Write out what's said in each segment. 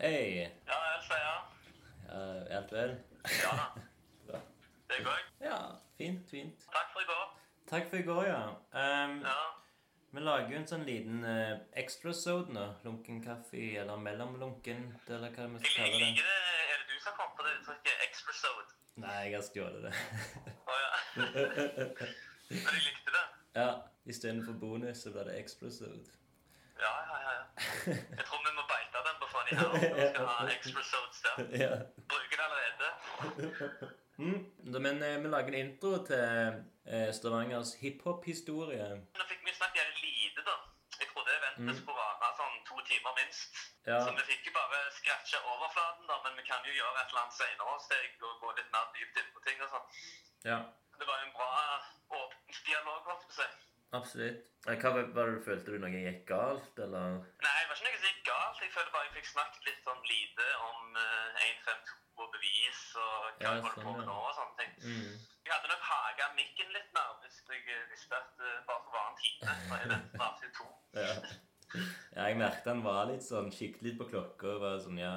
Hei. Ja, Elsa, ja. Ja, er alt vel? Ja da. Bra. Det går. Ja, fint, fint. Takk for i går. Takk for i går, ja. Um, Ja. vi lager jo en sånn liten uh, extra-sode nå. Lunken kaffe, eller mellomlunken, eller hva vi skal kalle det. liker det. Er det du som kom på det uttrykket extra sode? Nei, jeg har stjålet det. Å ja. Men jeg likte det. ja, istedenfor bonus så blir det extra-sode. Ja, ja, ja. ja. Jeg tror vi her skal ha extra sodes der. Bruker det allerede. Mm. da- Men eh, vi lager en intro til eh, Stavangers hiphop-historie. Nå fikk vi snakket jævlig lite, da. Jeg trodde eventet skulle vare sånn to timer minst. Ja. Så vi fikk jo bare scratcha overflaten, da. Men vi kan jo gjøre et eller annet senere steg og gå litt mer dypt inn på ting og sånn. Ja, Det var jo en bra åpen dialog, holdt jeg på å si. Absolutt. Eh, Hva var var det du følte du noe gikk galt, eller? Nei, det var ikke noe som gikk galt. Jeg føler bare jeg fikk snakket litt sånn lite om uh, 152 og bevis og hva Ja, jeg holder på sånn, med nå og sånne ting. Mm. Jeg hadde nok haga mikken litt mer hvis jeg eh, visste at det bare skulle være en time. Da jeg bare til to. Ja. ja, jeg merket han var litt sånn Kikket litt på klokka og var sånn Ja,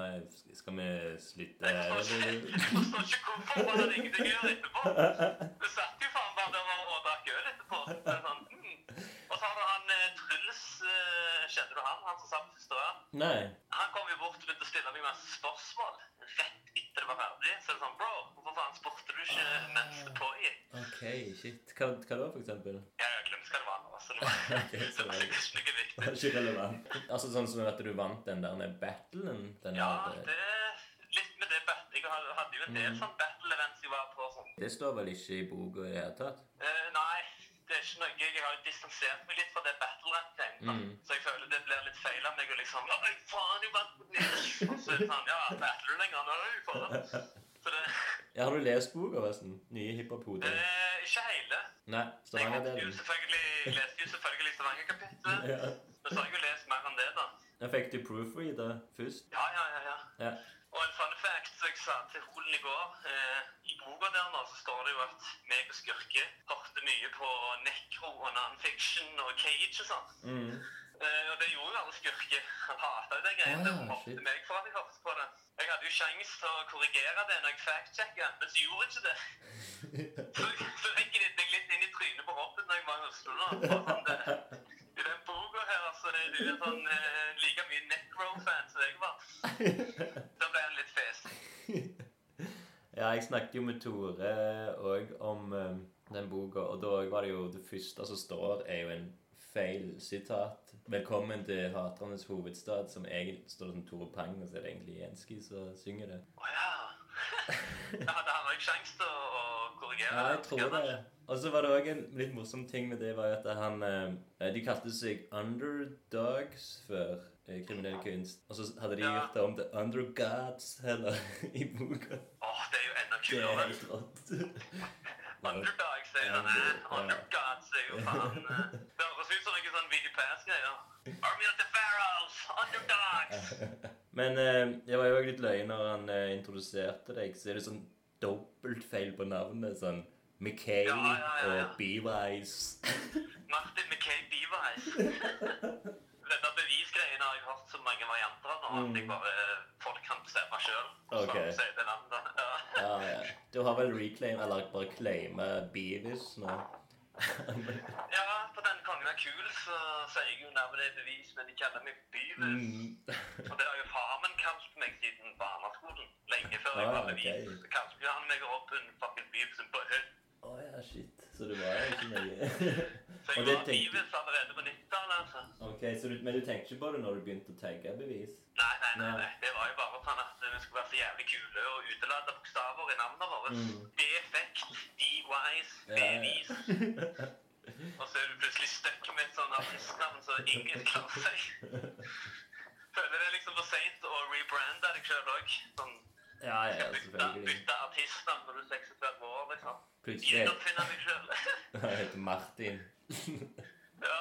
skal vi slutte Jeg forstår ikke, jeg forstår ikke hvorfor man hadde ingenting å gjøre etterpå. Du satt jo faen bare der og- og drakk øl etterpå. Det er Sånn, mm. Og så har du han eh, Truls, eh, kjenner du han? Som satt på rad? Nei. Han kom jo bort og begynte å stille meg masse spørsmål rett etter det var ferdig. Så det er sånn, bro, hvorfor faen spurte du ikke mens det pågikk? OK, shit. Hva, hva da, for eksempel? Ja, jeg glemte hva det var nå. Så det var, Ok, så det var det- Det viktig. var ikke relevant. Altså sånn som at du vant den der battlen? Den Ja, hadde... det litt med det battle. Jeg hadde jo en del Mm. sånn battle events jeg var på. Sånn. det står vel ikke i boka i det hele tatt? Uh, nei, det er ikke noe Jeg har jo distansert meg litt fra det battle rap-greiene. Mm. Så jeg føler det blir litt feil av meg å liksom Oi, faen, jeg vant mot Nils! Og så er det sånn Ja, battler du lenger? Er du faen. Så det Ja, Har du lest boka, forresten? Nye hiphop-hoder? eh, Ikke hele. Nei, Jeg måtte jo Stavanger-delen. selvfølgelig, leste jo selvfølgelig Stavanger-kapitlet. Ja. Men så har jeg jo lest mer enn det, da. Jeg fikk du proofreader først? Ja, ja, ja. ja. Ja. Og en fun fact som jeg sa til Holen i går eh, I boka der nå så står det jo at meg og Skurke hørte mye på Necro og Nonfiction og Cage og sånn. Mm. Eh, og det gjorde jo alle Skurke. Han hata det greiene. Ah, mobbet meg for at jeg hørte på det. Jeg hadde jo sjanse til å korrigere det når jeg fact-sjekka, men så gjorde jeg ikke det. Så, så gnidde jeg litt inn i trynet på Robin når jeg var i Oslo. nå. Sånn, det, I den boka her så er jo sånn eh, like mye Necro-fan som jeg var. Da ble han litt fes. Ja, jeg snakket jo med Tore òg om eh, den boka, og da var det jo det første som står, er jo en feil sitat. 'Velkommen til haternes hovedstad', som egentlig står som Tore Pang, og så er det egentlig Jenski som synger det. Å ja. Da hadde han òg sjanse til å korrigere. Ja, jeg tror det. Og så var det òg en litt morsom ting med det, var at han eh, De kalte seg underdogs før eh, kriminell kunst. Og så hadde de Ja. gjort det om til undergods heller i boka. Åh, det er helt rått. Underdog, sier han. Under- eh. Sier jo faen. eh. Det høres ut som noe sånn Video Pass-greier. Army of the Pharaohs, underdogs! Men eh, det var jo litt løye når han eh, introduserte deg. Så er det sånn dobbeltfeil på navnet. Sånn McKay Ja, ja, ja, og B-Wise. Martin McKay Beavice. så mange varianter av nå at jeg bare, folk kan bestemme sjøl. Okay. Det. Ja. Ja, ja. Du har vel reclaim, eller bare claima Beavis nå? ja, på den kongen er kul, så sier jeg jo nærmere er bevis, men de kaller meg Beavis. Mm. Og det har jo far min kalt meg siden barneskolen. Lenge før jeg Ah, var ok. bevis. Så kalte han meg Robin fucking Beavis på Butthead. Å ja, shit. Så det var ikke nøye. Så jeg var Beavis allerede på 90-tallet, altså. Ok, så du, Men du tenkte ikke på det når du begynte å tagge bevis? Nei, nei, nei, Nei. Det var jo bare sånn at vi skulle være så jævlig kule og utelate bokstaver i navnet våre. Mm. Defekt, D-wise, Ja, ja. Og så er du plutselig stuck med et sånn artistnavn som ingen klarer seg. Føler det er liksom for seint å rebrande deg sjøl òg. Sånn, Ja, ja, selvfølgelig. bytte artistnavn når du er 36 år, liksom. Plutselig Gjenoppfinne meg sjøl. Jeg heter Martin. ja.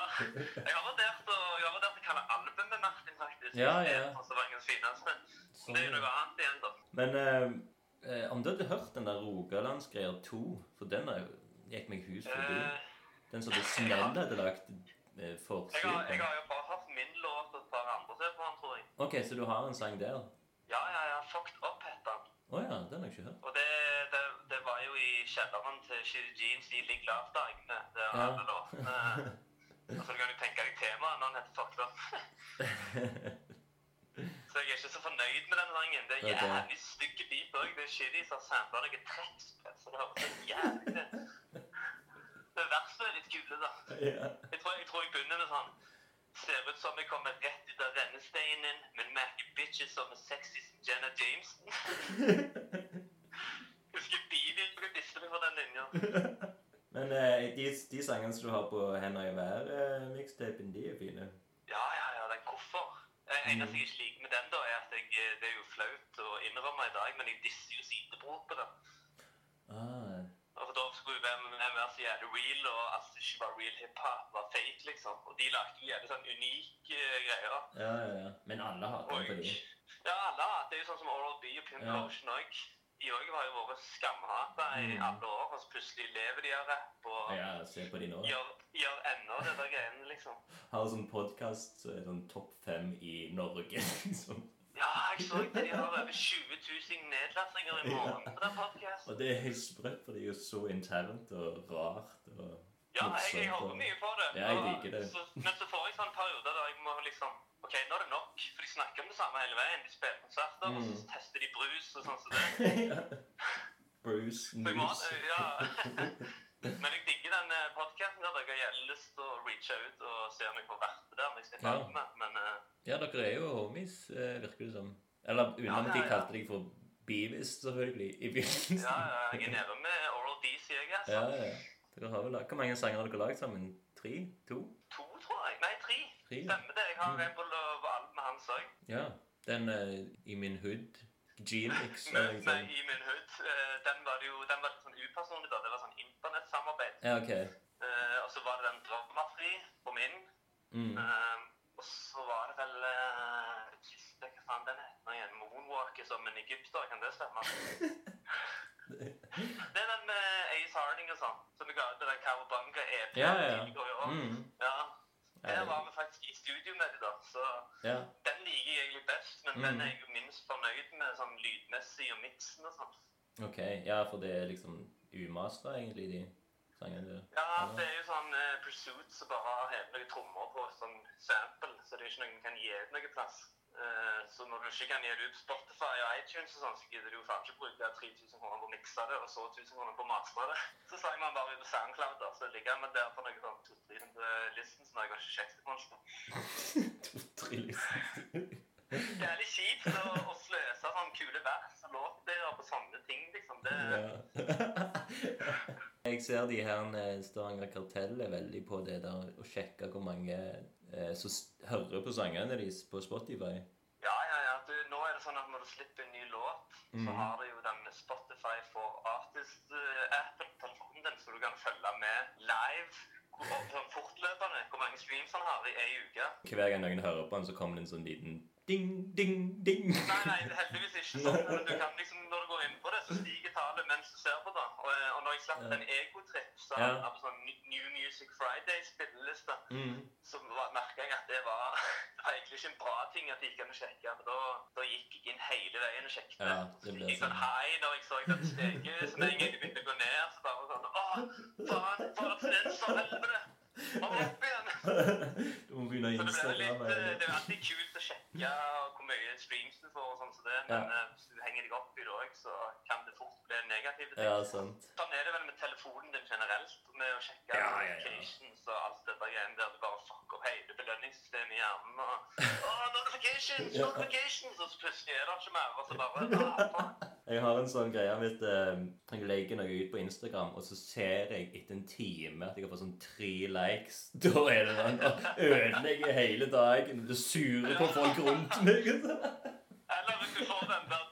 Jeg har vurdert å, jeg har vurdert å kalle albumet Martin, faktisk. Ja, ja. Det er fineste. Sånn, Det er jo noe annet igjen, da. Men eh, eh, om du hadde hørt den der Rogalandsgreia 2 For den er, gikk meg hus forbi. Eh, Den som det Snell hadde lagt eh, forside jeg har jo bare hatt min låt og et par andre se på tror jeg. Ok, så du har en sang der? Ja, ja, den har jeg ikke hørt. Og det, det, det var jo i kjelleren til Shitty Jeans i Ligg Lavt-dagene. Der Ja. alle låtene Altså, du kan jo tenke deg temaet når den heter Fucked Up. Så jeg er ikke så fornøyd med den sangen. Det er jævlig stygge beat òg. Det er Shitty som har sampla noe trekkspill, så det høres jævlig. Det verste er litt kule, da. ja. Jeg tror jeg, tror jeg begynner med sånn Ser ut som jeg kommer rett ut av rennesteinen, men merker bitches som er sexy som Jenna Jameson. Husker ble disse meg for den linja. Men eh, de, de sangene som du har på Hender i vær-mikstapen, de er fine. Ja, ja, ja, den hvorfor. Det eneste jeg ikke liker med den, da, er at jeg, det er jo flaut å innrømme i dag, men jeg disser jo sidebror på den. Ah, Og da skulle jo være så jævlig real, og at det ikke var real hiphop, var fake, liksom. Og de lagde jævlig sånn unike greier. ja, ja, ja. Men alle hater det på de. ja, alle. Det er jo sånn som Oral B og Pimp Ja. Lotion òg. De òg har jo vært skamhata i Mm. alle år, og så plutselig lever de av rapp og Ja, se på de nå. gjør, gjør ennå det der greiene, liksom. Har sånn podkast er sånn topp fem i Norge, liksom. Ja, jeg så det. De har over 20 000 nedlastinger i morgen på den podcasten. Og det er helt sprøtt, for det er jo så internt og rart og Ja, jeg, jeg hører mye på det. Ja, jeg liker det. Så, men så får jeg sånn perioder der jeg må liksom OK, nå er det nok. For de snakker om det samme hele veien. De spiller konserter, og Mm. så tester de brus og sånn som det. Bruce Så jeg må, Moose. ja. Men jeg digger den podkasten der. Jeg har lyst til å reache ut og se om jeg får vært det der. hvis jeg Ja. med. Men uh... Ja, dere er jo homies, eh, virker det som. Eller unna Ja, at de kalte deg for Beavis, selvfølgelig, i begynnelsen. ja, jeg er nede med Oral D, sier jeg. Altså. Ja, ja. Dere har vel Hvor mange sanger har dere lagd sammen? Tre? To? To, tror jeg. Nei, tre. Tre? ja. Stemmer det. Jeg har Mm. en på med hans òg. Ja. Den uh, i min hood. G-mix. Liksom. I min hood. eh, den var det jo den var sånn upersonlig, da. Det var sånn internettsamarbeid. Ja, ok. Uh, og så var det den Dramafri på min. Mm. Uh, og så var det vel uh, Hva faen den heter igjen? Moonwalker som en egypter, kan det stemme? det er den med Ace Harding og sånn, som vi ga ut den Cowabunga-EP Ja, ja, ja. tidligere i år. Mm. Ja. Der var vi faktisk i studio med det, da. Så ja. Liker jeg egentlig best, men Mm. den er jeg jo minst fornøyd med sånn lydmessig og miksen og sånn. Ok. Ja, for det er liksom umastret, egentlig, de sangene du... Ja, det er jo sånn uh, Pursuit som bare har hevet noen trommer på sånn sample, så det er ikke noe man kan gi ut noe plass. Eh, så når du ikke kan gi det ut Spotify og iTunes og sånn, så gidder du jo faen ikke bruke 3000 kroner på å mikse det, og så 1000 kroner på å mastre det. Så sang man bare ut på SoundCloud, da, så ligger man der på noen sånn 200-300 listens når jeg har ikke sjekket det. To-tre, listen. Det er litt kjipt å, å sløse sånn kule vers og låter på sånne ting, liksom. Det, Ja. Jeg ser de her eh, Stavanger Kartell er veldig på det der å sjekke hvor mange eh, som hører på sangene deres på Spotify. Ja, ja, ja. Du, nå er det sånn at når du slipper en ny låt, så Mhm. har du jo den Spotify for Artist-appen på telefonen din, så du kan følge med live sånn fortløpende hvor mange streams han har i ei uke. Hver gang noen hører på den, så kommer det en sånn liten ding, ding, ding. Nei, nei, heldigvis ikke sånn. Men du kan liksom, når du går inn på det, så stiger tallet mens du ser på det. Og, eh, og når jeg slapp Ja. den Egotrip, så Ja. hadde sånn New Music Friday-spilleliste, Mm. så merka jeg at det var, det var egentlig ikke en bra ting at det gikk an å sjekke. Men da, da gikk jeg inn hele veien og sjekket. Ja, så blir jeg sånn hei når jeg så den steget. Så med en gang det begynte å gå ned, så bare sånn Å, faen, for helvete! Må opp igjen! Du må begynne å Så eh, eller- det er alltid kult å sjekke hvor mye streams du får, og sånn som det, men eh, hvis du henger deg opp i det òg, så kan det fort bli negative ting. Ja, sant. Sånn er det vel med telefonen din generelt, med å sjekke Ja, ja, ja. notifications og alt det der greiene der du bare fucker opp hele belønningssystemet i hjernen. Og, oh, notifications, Ja. notifications! Og så plutselig er det ikke mer, og så bare ah. Jeg har en sånn greie hvis eh, jeg legger noe ut på Instagram, og så ser jeg etter en time at jeg har fått sånn tre likes. Da er det sånn å ødelegge hele dagen. det sure på folk rundt meg. Eller hvis du får den der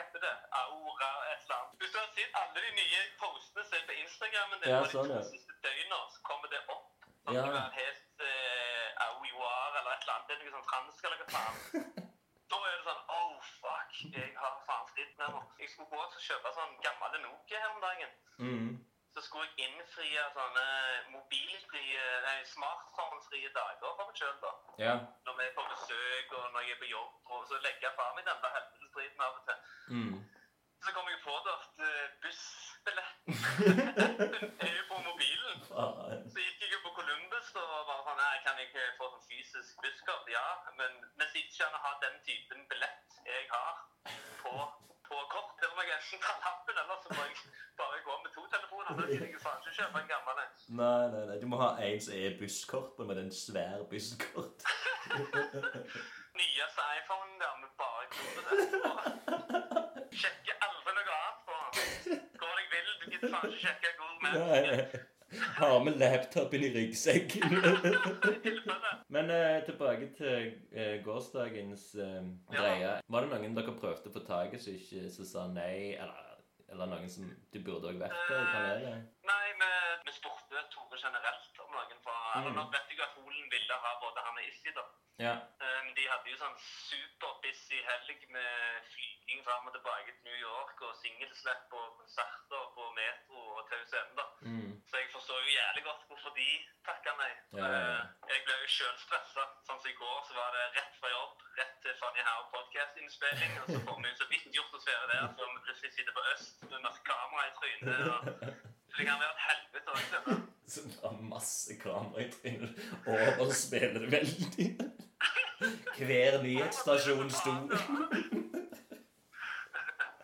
heter det? Aura et eller annet. Hvis du har sett alle de nye postene som er på Instagrammen din Ja, de sånn, to ja. siste døgna, så kommer det opp. Sånn Ja. at du helt uh, auiwar eller et eller annet. Det er noe sånn fransk eller hva faen. Da er det sånn Oh, fuck. Jeg har faen fritt nå. Jeg skulle gå og kjøpe sånn gammel Nokia her om dagen. Mm. Så skulle jeg innfri sånne mobilfrie, nei, smartphone-frie dager for meg sjøl, da. Ja. Når vi er på besøk og når jeg er på jobb, og så legger jeg fra meg den der helvetes driten av og til. Mm. Så kom jeg på det at eh, bussbilletten er jo på mobilen. Så gikk jeg jo på Columbus og bare sånn, nei, kan jeg ikke få sånn fysisk busskort? Ja, men hvis jeg ikke kan ha den typen billett jeg har på, på kort, Til må jeg enten ta lappen, eller så må jeg bare gå med to telefoner. Da gidder jeg faen ikke kjøpe en gammel en. Nei, nei, nei. Du må ha en som er og med den svære busskort. Nyeste iPhone der med bare på. Sjekker aldri noe annet på. Går deg vil, du gidder faen ikke sjekke hvor med. Har med laptopen i ryggsekken. Men eh, tilbake til eh, gårsdagens eh, greie. Var det noen dere prøvde å få tak i som ikke som sa nei, eller, eller noen som du burde òg vært der i panelet? Nei, vi, vi spurte Tore generelt om noen mm. Nå vet jeg at Holen ville ha både han og Issi, da. Ja. Eh, Men de hadde jo sånn superbusy helg med flyging fram og tilbake til New York og singelslipp og konserter på Metro og TUCM, da. Mm. Så jeg forstår jo jævlig godt hvorfor de takka nei. Ja, ja. Eh, Jeg ble jo sjøl stressa. Sånn som i går, så var det rett fra jobb, rett til Fanny Howe podcast-innspilling. Og så får vi så vidt gjort oss ferdig der så vi plutselig sitter på Øst med masse kamera i trynet. og Så det kan være et helvete òg, dette. Så det har masse kamera i trynet. Overspiller det veldig. Hver nyhetsstasjon sto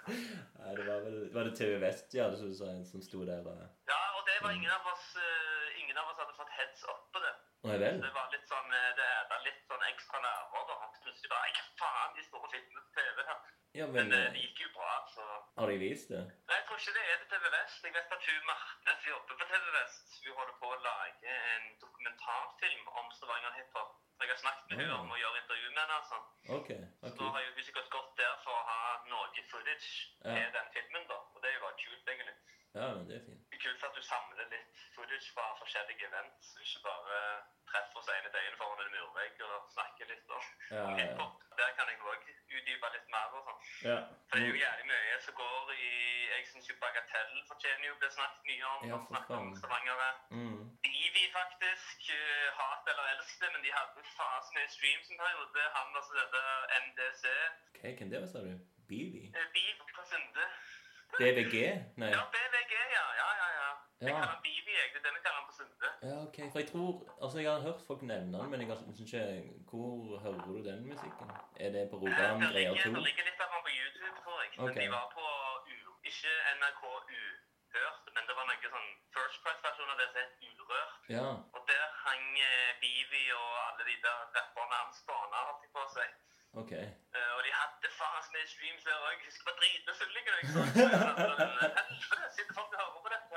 Nei, det var vel Var det TV Vest ja, som sto der? da? Ja, og det var ingen av oss eh, Ingen av oss hadde fått heads up på det. Nei vel? Det var litt sånn eh, Det er litt sånn ekstra nerver. da. At Plutselig bare Hva faen, de store filmene på TV her. Ja, Men men eh, eh, det gikk jo bra, så Har de vist det? Nei, Jeg tror ikke det er det TV Vest. Jeg vet at hun Marte som jobber på TV Vest, hun holder på å lage en dokumentarfilm om Stavanger hiphop. Jeg har snakket med Ah. henne om å gjøre intervju med henne. altså. OK. Så da har hun sikkert gått der for å ha noe footage Ja. til den filmen. da. Og det er jo bare kult, egentlig. Ja, det er fint. Det er kult at du samler litt footage fra forskjellige events, ikke bare treffer oss ene døgnet foran en murvegg og snakker litt om Ja, ja. hiphop. Der kan jeg òg utdype litt mer. og sånn. ja. For det er jo jævlig mye som går i Jeg syns jo Bagatell fortjener jo å bli snakket mye om. Ja, snakket om. Stavanger. Mm. Divi, faktisk. eh, Hat eller elsk det, men de hadde fasen i streams en periode. Han altså dette MDC. Ok, hvem det var, sa du? Bivi? Eh, Biv fra Sunde. BVG? Nei. Ja, BVG, ja. Ja, ja, ja. Jeg kaller han Bivi, jeg. Det er det vi kaller han på Sunde. Ja, ok. For jeg tror Altså, jeg har hørt folk nevne den, men jeg har liksom ikke Hvor hører du den musikken? Er det på Rogaland Det Greier 2? det ligger litt av han på YouTube, tror jeg. Men de var på U, ikke NRK Uhørt, men det var noe sånn First Price-versjon av det som het Urørt. Ja. Og der hang eh, Bivi og alle de der rapperne hans baner på å si. Ok. Eh, og de hadde faen meg streams der òg. Jeg skal bare drite full, jeg. sitter folk og hører på dette.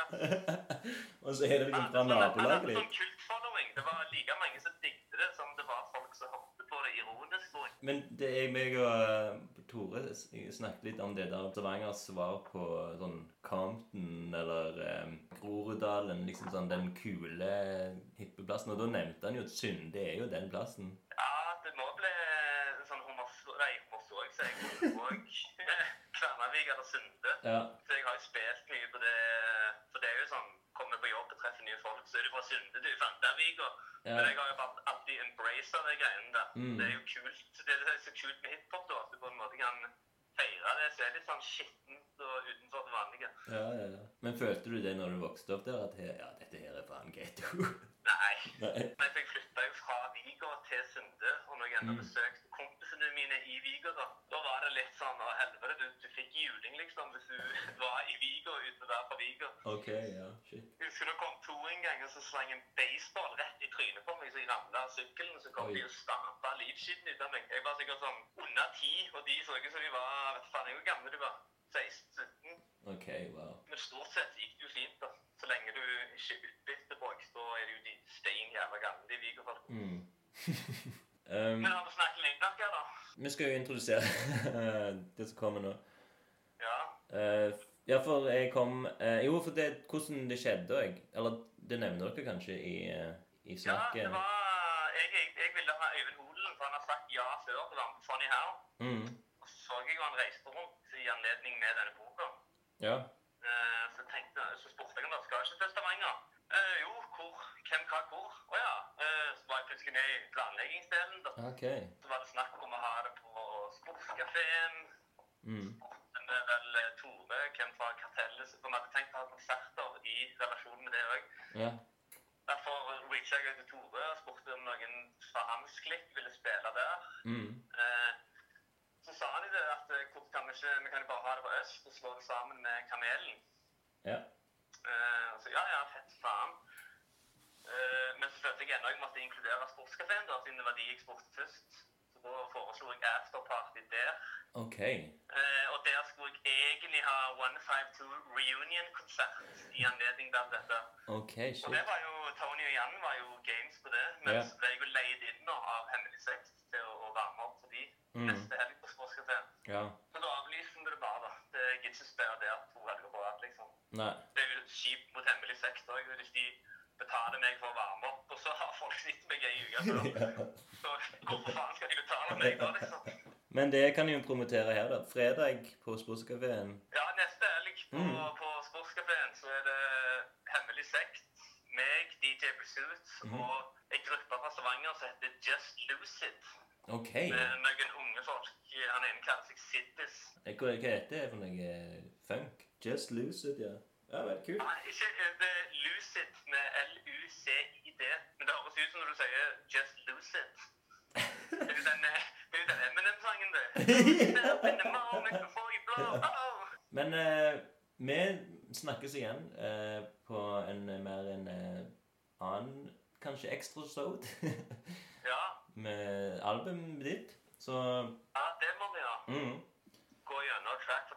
Og så er det liksom fra nabolaget sånn ditt. kultfollowing. Det var like mange som digget det, som det var folk som hoppet på det ironisk. tror jeg. Men det er meg og eh, Tore snakket litt om det der Stavangers svar på sånn Compton eller um, Groruddalen. Liksom sånn den kule hippeplassen. Og da nevnte han jo at Sunde er jo den plassen. Ja, det må bli homosoik, jeg jeg. òg Kværnavik eller Sunde. Ja. Så jeg har jo spilt mye på det. For det er jo sånn Kommer på jobb og treffer nye folk, så er du fra Sunde, du. Fandavik og ja. Men jeg har jo alltid embracet de greiene der. Mm. Det er jo kult. Det er så kult med hiphop, da. At du på en måte kan feire det. Så er det litt sånn skittent og utenfor det vanlige. Ja, ja, ja. Men følte du det når du vokste opp der, at her, ja, dette her er faen getto? Nei. Nei. For jeg flytta jo fra Viga til Sunde, og når jeg enda Mm. besøkte kompisene mine i Viga, da, da var det litt sånn Å, helvete, du, du fikk juling, liksom, hvis du var i Viga uten å være fra Viga. Ok, ja, shit. Husker det kom to en gang og så slang en baseball rett i trynet på meg, så jeg ramla av sykkelen. Så kom Oi. de og stampa livskiten ut av meg. Jeg var sikkert sånn under ti, og de så ut som de var vet faen jeg hvor gamle de var. 16-17. Ok, wow. Men stort sett gikk det jo fint, da. Så lenge du ikke er folk, da er det jo de stein jævla gamle, de Viga-folk. Mm. um, Men har vi snakket lenge nok her, da? vi skal jo introdusere det som kommer nå. Ja. Uh, ja, for jeg kom uh, Jo, for det, hvordan det skjedde òg. Eller det nevner dere kanskje i, uh, i Ja, det var jeg, jeg, jeg ville ha Øyvind Holen, for han har sagt ja før til på Funny How. Mm. Og så så jeg jo han reiste rundt i anledning med denne boka. Ja. Eh, Så tenkte så spurte jeg om han skal ikke til Stavanger. Eh, jo, hvor? Hvem, hva, hvor? Å ja. Eh, så var jeg plutselig med i planleggingsdelen. da. Okay. Så var det snakk om å ha det på Sportskafeen. Mm. Med vel eh, Tore, hvem fra Kartellet, som hadde tenkt å ha konserter i relasjon med det òg. Ja. Derfor reacha jeg til Tore og spurte om noen fra hans klikk ville spille der. Mm. Eh, så sa de det at eh, kan vi ikke vi kan jo bare ha det på øst og slå det sammen med Kamelen. Ja. Eh, så ja, ja, fett faen. Uh, men så følte jeg ennå jeg måtte inkludere Sportskafeen, siden det var de jeg spurte først. Så da foreslo jeg afterparty der. OK. Uh, og der skulle jeg egentlig ha 152 reunion-konsert i anledning av dette. OK, Og det var jo, Tony og Jan var jo games på det, men yeah. så ble jeg jo leid inn nå av Hemmelig Sex til å, å være med opp for de Mm. neste helg på Sportskafeen. Ja. Så da avlyste vi det bare, da. Det gidder ikke spille der to helger på rad, liksom. Nei. Det er jo kjipt mot Hemmelig sekt òg, hvis de betaler meg for å være opp, og så har folk sett meg ei uke før. Så hvorfor faen skal de betale meg da, liksom? Men det kan jeg jo promotere her, da. Fredag på Sportskafeen. Ja, neste helg på, Mm. på Sportskafeen så er det Hemmelig Sekt, meg, DJ Pursuit mm. og en gruppe fra Stavanger som heter Just Lose It. Med noen unge folk. Han ene kaller seg Siddis. Hva, heter det for noe funk? Just lucid, ja. ja. Vel, kult. Nei, ikke Lucid Lose It med L-U-C-I-D. Men det høres ut som når du sier Just Lucid. Det er jo den, eh, den Eminem-sangen, det. Men eh, vi snakkes igjen eh, på en eh, mer en eh, annen Kanskje ekstra sode Ja, med albumet ditt. Så ja, det må vi ha. mm, gå gjennom track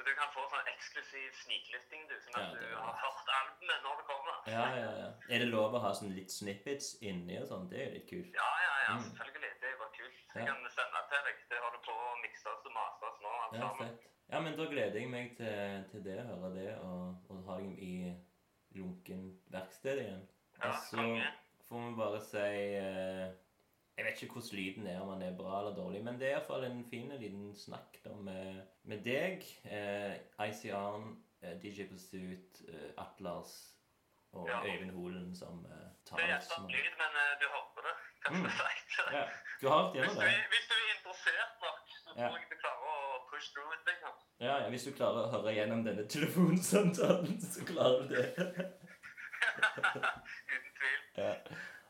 så du kan få sånn eksklusiv sniklytting, du, sånn at Ja, du har hørt albumet når det kommer. ja, ja, ja. Er det lov å ha sånn litt snippets inni og sånn? Det er jo litt kult. Ja, ja, ja, Mm. selvfølgelig. Det er bare kult. Jeg Ja. kan sende det til deg. Det har du på å mikses og mastes nå, alt Ja, sammen. fett. Ja, men da gleder jeg meg til, til det, å høre det, og, og ha deg i lunken verksted igjen. Ja, Og så får vi bare si eh, Jeg vet ikke hvordan lyden er, om den er bra eller dårlig, men det er iallfall en fin liten snakk da med, med deg, eh, ICR, eh, DJ Pursuit, eh, Atlas og Ja. Øyvind Holen som eh, tar Det er oss lyd, men eh, du hørte det, kan Mm. du si. Ja, du har hørt gjennom det? hvis du er interessert nok, så tror jeg du klarer å push through it, liksom. Ja, ja, hvis du klarer å høre gjennom denne telefonsamtalen, så klarer du det. Uten tvil. Ja.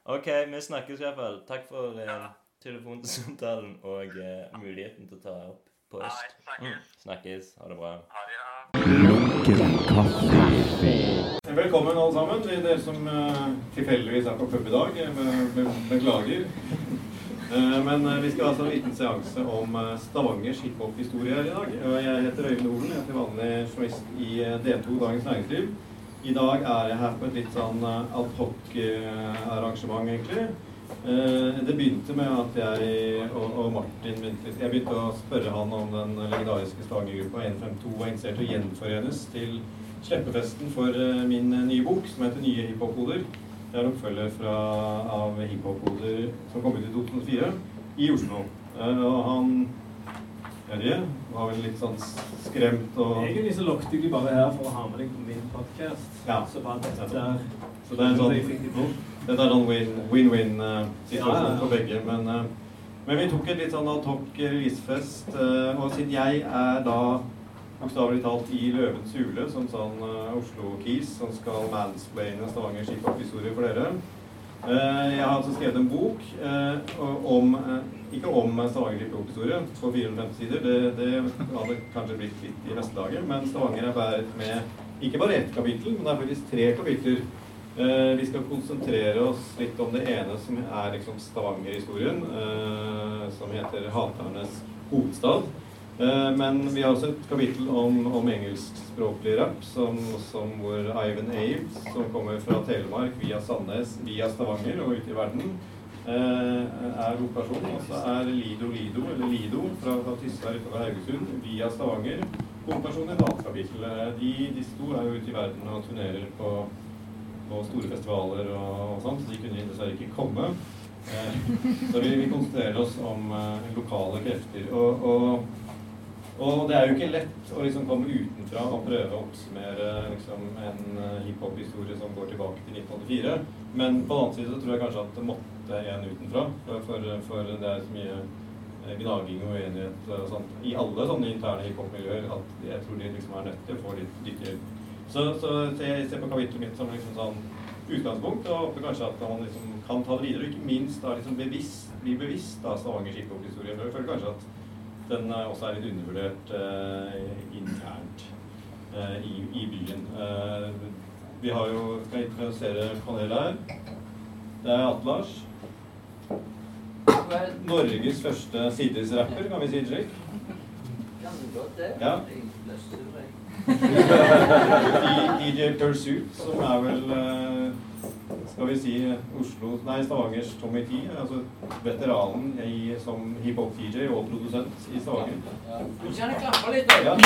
OK, vi snakkes i hvert fall. Takk for eh, telefonsamtalen og eh, muligheten til å ta opp på øst. Mm. Snakkes. Ha det bra. Ha det, ja. Velkommen alle sammen, til dere som eh, tilfeldigvis er på pub i dag. Be- be- Beklager. Eh, Men eh, vi skal altså ha en liten seanse om eh, Stavangers hiphop-historie her i dag. Og Jeg heter Øyvind Olen. jeg er til vanlig journalist i eh, D2 Dagens Næringsliv. I dag er jeg her på et litt sånn eh, adhoc-arrangement, egentlig. Eh, Det begynte med at jeg og, Martin begynte, jeg begynte å spørre han om den legendariske stagergruppa 152 var interessert i å gjenforenes til sleppefesten for eh, min eh, nye bok, som heter Nye hiphop-koder. Det er en oppfølger fra, av hiphop-koder som kom ut i 2004 i Oslo. Eh, Og han Terje var vel litt sånn skremt og Egentlig så lokket jeg de bare her for å ha med deg på min podcast. Ja. Så var dette Så det er en sånn. Dette er sånn win- win-win-situasjon Ja, ja, ja. for begge. Men, eh, men vi tok et litt sånn ad hoc releasefest. eh, Og siden jeg er da bokstavelig talt i Løvens hule, som sånn eh, Oslo-kis som skal mansplaine Stavanger hiphop-historie for dere. Eh, Jeg har altså skrevet en bok eh, om eh, Ikke om Stavanger hiphop-historie på 450 sider. Det, det hadde kanskje blitt litt i neste men Stavanger er bæret med ikke bare ett kapittel, men det er faktisk tre kapitler. Eh, vi skal konsentrere oss litt om det ene som er liksom Stavanger-historien, eh, som heter 'Haternes hovedstad'. Eh, men vi har også et kapittel om, om engelskspråklig rapp, som, som hvor Ivan Aves, som kommer fra Telemark via Sandnes, via Stavanger og ut i verden, er hovedperson. Og er Lido Lido, eller Lido, fra, fra Tysvær utover Haugesund, via Stavanger, hovedperson i et annet kapittel. Eh, De, disse to er jo ute i verden og turnerer på på store festivaler og, og sånt, så de kunne dessverre ikke komme. Eh, så vi, vi konsentrerer oss om eh, lokale krefter. Og, og Og det er jo ikke lett å liksom komme utenfra og prøve å oppsummere liksom, en hiphop-historie som går tilbake til 1984. Men på den annen side så tror jeg kanskje at det måtte en utenfra. For, for, det er så mye eh, gnaging og uenighet og sånt i alle sånne interne hiphop-miljøer at jeg tror de liksom er nødt til å få litt dyttehjelp. Så, så, jeg ser på kapittelet mitt som liksom sånn utgangspunkt, og håper kanskje at man liksom kan ta det videre. Og ikke minst da liksom bevisst, bli bevisst av Stavangers hiphop-historie. For jeg føler kanskje at den også er litt undervurdert eh, internt eh, i, i, byen. Eh, vi har jo skal introdusere panelet her. Det er Atlars. Norges første sidisrapper, kan vi si det slik? Ja. DJ Pursuit, som er vel skal vi si Oslo, nei, Stavangers Tommy T. Altså veteranen i, som hiphop-DJ og produsent i Stavanger. Ja. Du kan klappe litt, da.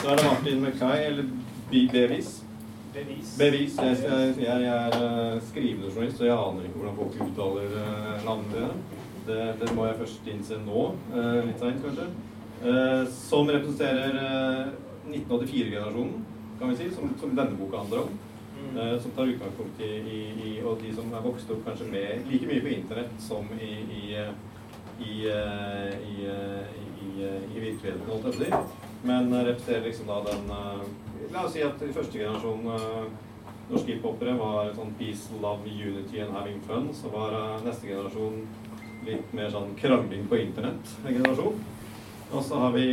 Så er det Martin McKay, eller Bevis. Bevis. Bevis. Jeg, jeg, jeg er uh, skrivende journalist, så jeg aner ikke hvordan folk uttaler uh, navnene dine. Det, det, må jeg først innse nå, uh, litt seint kanskje. som representerer 1984-generasjonen kan vi si, som, som denne boka handler om. Mm. Som tar utgangspunkt i, i, i, Og de som er vokst opp kanskje med like mye på internett som i, i, i, i virkeligheten, holdt jeg på å si. Men representerer liksom da den La oss si at første generasjon norske hiphopere var sånn peace, love, unity and having fun. Så var neste generasjon litt mer sånn krangling på internett-generasjon. Og så har vi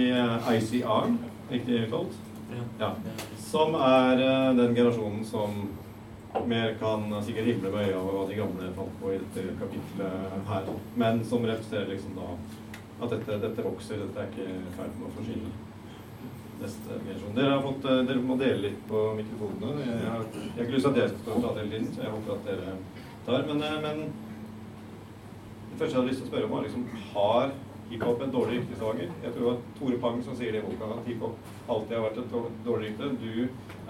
ICR, riktig uttalt. Ja. Som er uh, den generasjonen som mer kan sikkert himle med øya over hva de gamle fant på i dette kapitlet her. Men som representerer liksom da at dette, dette vokser, dette er ikke i ferd med å forsvinne. Neste generasjon. Dere, fått, uh, dere må dele litt på mikrofonene. Jeg, har, jeg har ikke lyst til at jeg skal prate hele tiden, så jeg håper at dere tar. Men, uh, men det første jeg hadde lyst til å spørre om, var liksom Har hiphop en dårlig rykte i Jeg tror det var Tore Pang som sier det i boka, at hiphop alltid har vært et dårlig rykte. Du,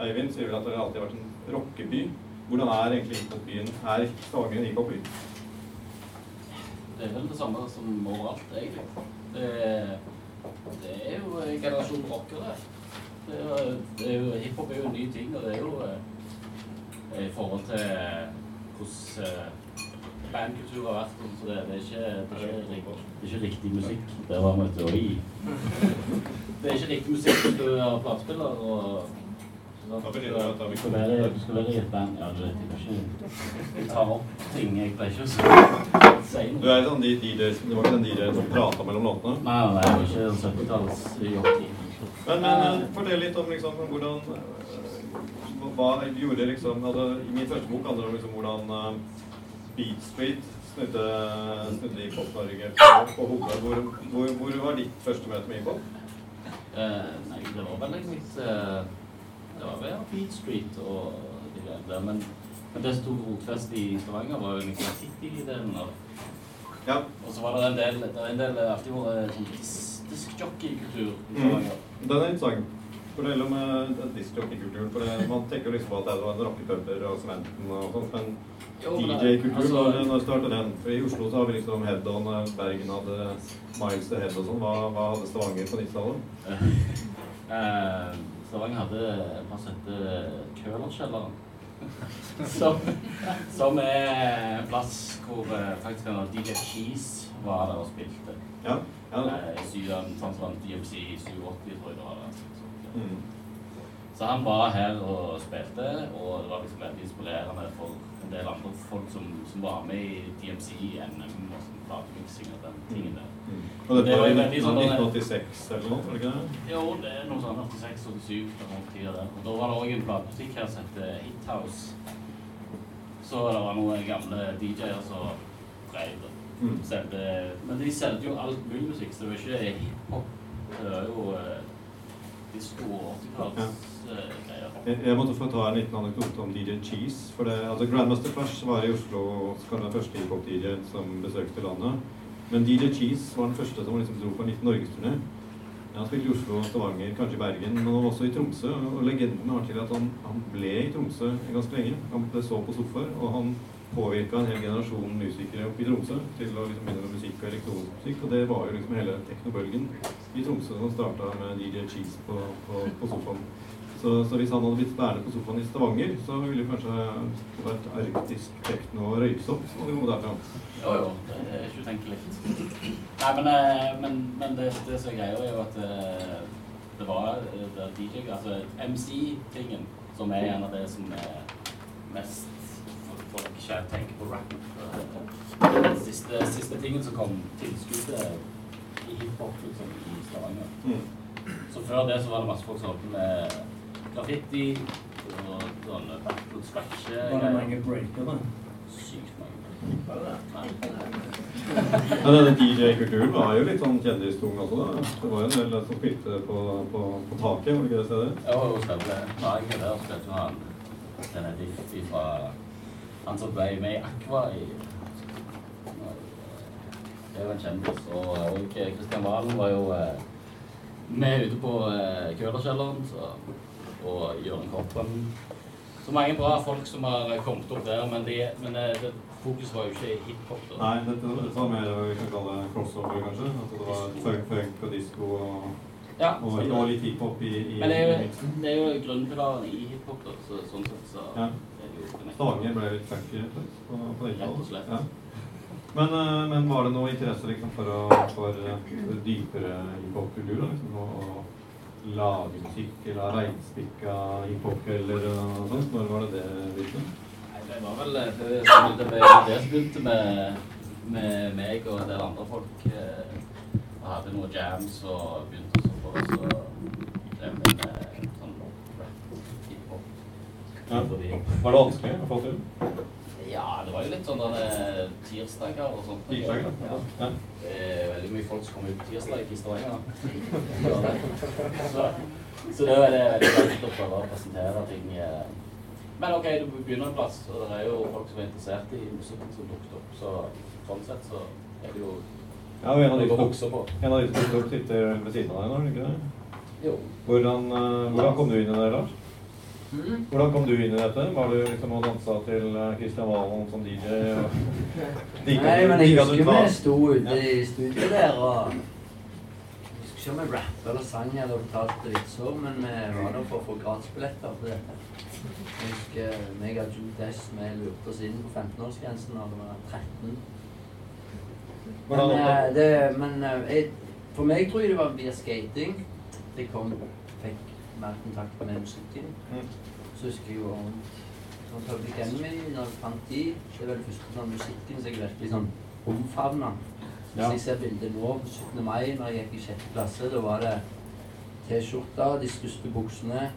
Eivind, sier vel at det alltid har vært en rockeby. Hvordan er egentlig hiphop-byen? Er Stavanger en hiphop-by? Det er vel det samme som overalt, egentlig. Det, det er jo generasjon rockere. Det er, det er jo, hiphop er jo en ny ting, og det er jo eh, i forhold til hvordan eh, bandkultur har vært. Så det, det, er ikke, det, er ikke, det, er ikke, riktig musikk. Det var vi. Det er ikke riktig musikk hvis du har platespiller. Skal være, du skal være i et band Ja, du vet ikke ta opp ting jeg pleier ikke å si Du er sånn de DJ, Du var ikke den DJ som prata mellom låtene? Nei, nei, jeg var ikke 70-talls jockey. Men, men fortell litt om liksom, hvordan Hva gjorde liksom altså, I min første bok handler det om liksom, hvordan Beat Street snudde, snudde i Pop-Norge på, på hodet. Hvor, hvor, hvor, var ditt første møte med hiphop? Uh, nei, det var vel litt uh, Det var vel Beat Street og de der. Men, men det som tok rotfest i Stavanger, var jo liksom City-delen av ja. Og så var det en del Det en del alltid vært sånn diskjockey-kultur i Stavanger. Mm. Den er interessant. For det gjelder diskjockey-kulturen. For det, man tenker liksom på at det var rockepuber og Sementen og sånt, men DJ-kultur, altså, når, når starta den? For I Oslo så har vi liksom Head-On, Bergen hadde Miles to Head og sånn. Hva, hva, hadde Stavanger på 90-tallet? uh, Stavanger hadde plass som heter Kølerkjelleren. som, som, er en plass hvor uh, faktisk en av DJ Cheese var der og spilte. Ja, ja. Uh, I Syden, sånn som DMC 87, tror jeg det var. Der. Mm. Så han var her og spilte, og det var liksom veldig inspirerende for en del andre folk som, som var med i DMC, i NM og sånn platemiksing og den tingen der. Mm. Og dette det var i 1986 eller noe? var det ikke det? Jo, det er noe sånn 86-87. Og da var det òg en platebutikk her som het Hit House. Så det var noen gamle DJ-er som drev det. Mm. Men de solgte jo alt mulig musikk, så det var ikke hiphop. Det var jo eh, disko og 80-tallsgreier. Jeg, jeg måtte få ta en liten anekdote om DJ Cheese. for det, altså Grandmaster Flash var i Oslo den første hiphop-DJ-en som besøkte landet. Men DJ Cheese var den første som liksom dro på en liten norgesturné. Han spilte i Oslo Stavanger, kanskje i Bergen, men også i Tromsø. Og legenden har til at han, han ble i Tromsø ganske lenge. Han ble så på sofaer, og han påvirka en hel generasjon musikere oppe i Tromsø til å liksom begynne med musikk og elektronisk musikk. Og det var jo liksom hele teknobølgen i Tromsø som starta med DJ Cheese på, på, på sofaen. Så, så, hvis han hadde blitt værende på sofaen i Stavanger, så ville kanskje vært arktisk tekno og røyksopp som hadde kommet derfra. Jo, jo. Det er ikke utenkelig. Nei, men, eh, men, men det, det som er greia, er jo at eh, det var eh, det DJ, altså MC-tingen, som er en av det som er mest folk ikke tenker på rap. Den siste, siste tingen som kom, tilskuddet i hiphop liksom, i Stavanger. Mm. Så før det så var det masse folk som holdt med graffiti og sånn battle scratch Var det mange breakere? Sykt mange. Ja, denne DJ-kulturen var jo litt sånn kjendistung også, da. Det var jo en del som spilte på, på, på taket, var det ikke det stedet? Ja, jo, spilte Ja, jeg var der, spilte jo han denne Diff fra Han som ble med i Aqua i Det er jo en kjendis. Og, og Kristian Valen var jo eh, med ute på eh, Kølerkjelleren så, og Jørgen Kroppen. Så mange bra folk som har kommet opp der, men, de, men eh, det, fokuset var jo ikke hiphop. da. Nei, dette, dette var mer vi kan kalle crossover, kanskje. At det var funk, funk og disko og, Ja, og, og litt hiphop i, i, men det er jo, det er jo grunnpilaren i hiphop, da, så, sånn sett så Ja. er det. Stavanger ble litt funky på, på den tida. Ja. Men, eh, men var det noe interesse liksom, for, å, for eh, dypere hiphop-kultur? Liksom, lage musikk, eller reinspikka hiphop eller noe sånt? Når var det det begynte? Nei, det var vel før det som begynte med, med, med meg og en del andre folk. Eh, og hadde noen jams og begynte å så på oss og drev med eh, sånn rap, hiphop. Ja. Var det vanskelig å få til? Ja, det var jo litt sånn denne tirsdager og sånt. Tirsdager, Ja. ja. Det er veldig mye folk som kommer ut på tirsdag i Stavanger. Så, så det er det veldig lett å prøve å presentere ting. eh. Men ok, du begynner en plass, og det er jo folk som er interessert i musikken som dukket opp. Så sånn sett så er det jo Ja, og en av de som tok opp sitter ved siden av deg nå, er det ikke det? Jo. Hvordan, eh, hvordan kom du inn i det, Lars? Mm. Hvordan kom du inn i dette? Var du liksom og dansa til Kristian Christian Valen som DJ? Og... Nei, men jeg husker vi sto ute i studio der og Jeg husker ikke om vi rappa eller sang eller fortalte vitser, men vi var der for å få gratisbilletter til dette. Jeg husker meg og Jude Dess vi lurte oss inn på 15-årsgrensen da vi var 13. Men, eh, det, men eh, jeg, for meg tror jeg det var via skating. det kom, fikk mer kontakt med musikken. Så husker jeg jo om sånn Public Enemy, når jeg fant de, det var vel første sånn musikken som jeg virkelig sånn omfavna. Ja. Hvis jeg ser bildet nå på 17. mai, når jeg gikk i sjette klasse, da var det T-skjorta, de største buksene,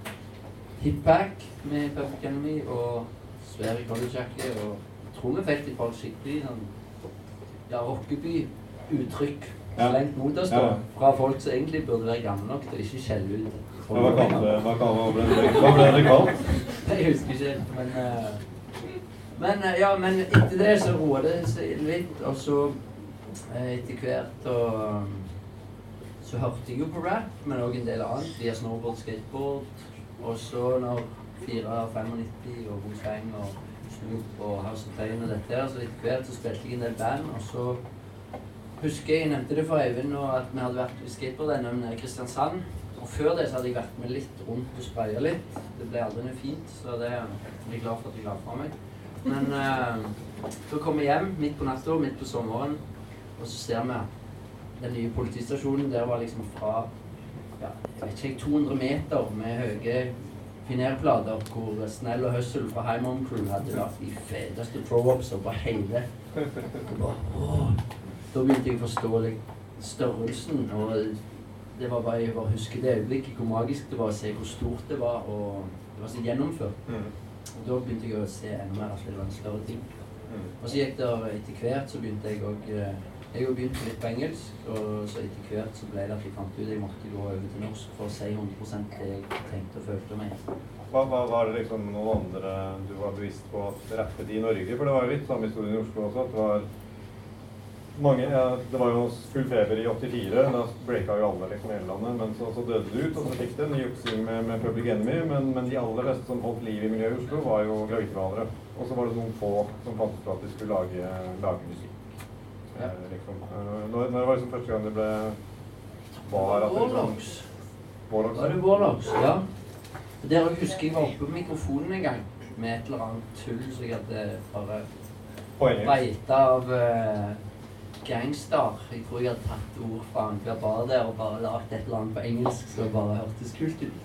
hippack med Public Enemy og svær collegejakke. Og jeg tror vi fikk de folk skikkelig sånn ja, rockeby-uttrykk. Slengt mot oss da, fra folk som egentlig burde være gamle nok til ikke skjelle ut. Hva ble det hva ble det kalt? Jeg husker ikke, men uh, Men uh, ja, men etter det så roa det seg litt, og så uh, etter hvert og så hørte jeg jo på rap, men òg en del annet via snowboard, skateboard. Og så når 495 og Wu-Tang og Snoop og House of Pain og dette her, så etter hvert så spilte jeg en del band, og så husker jeg nevnte det for Eivind og at vi hadde vært i skateboard-NM i Kristiansand. Og før det så hadde jeg vært med litt rundt og spraya litt. Det ble aldri noe fint, så det er jeg glad for at jeg la fra meg. Men uh, så kom vi hjem midt på natta, midt på sommeren, og så ser vi den nye politistasjonen. Der var liksom fra ja, jeg vet ikke, 200 meter med høye finerplater hvor Snell og Hustle fra High Mom Crew hadde lagt de feteste pro-opser på hele. Og bare, åh. Da begynte jeg å forstå størrelsen. og det var bare jeg bare husker det øyeblikket, hvor magisk det var å se hvor stort det var, og det var så gjennomført. Mm. Og da begynte jeg å se enda mer at det var en større ting. Mm. Og så gikk det etter hvert, så begynte jeg òg Jeg begynte begynt litt på engelsk, og så etter hvert så ble det at jeg fant ut jeg måtte gå over til norsk for å si 100 det jeg tenkte og følte meg. Hva, hva var det liksom noen andre du var bevisst på at rappet i Norge? For det var jo litt samme historie i Oslo også. At det var mange, ja, Det var jo full feber i 84. Da breaka jo alle liksom hele landet. Men så, så døde det ut, og så fikk det en juksing med, med Public Enemy. Men, men de aller beste som holdt liv i miljøet i Oslo, var jo gravitthvalere. Og så var det noen få som fant ut at de skulle lage, lage musikk. Ja. Eh, liksom. Eh, når, når var liksom første gang det ble var at det liksom, Warlocks. Var det Warlocks? Ja. Der husker jeg var oppe på mikrofonen en gang med et eller annet tull så jeg hadde bare beita av uh, gangster. Jeg tror jeg hadde tatt ord fra annenhver bar der og bare lagd et eller annet på engelsk som bare hørtes kult ut.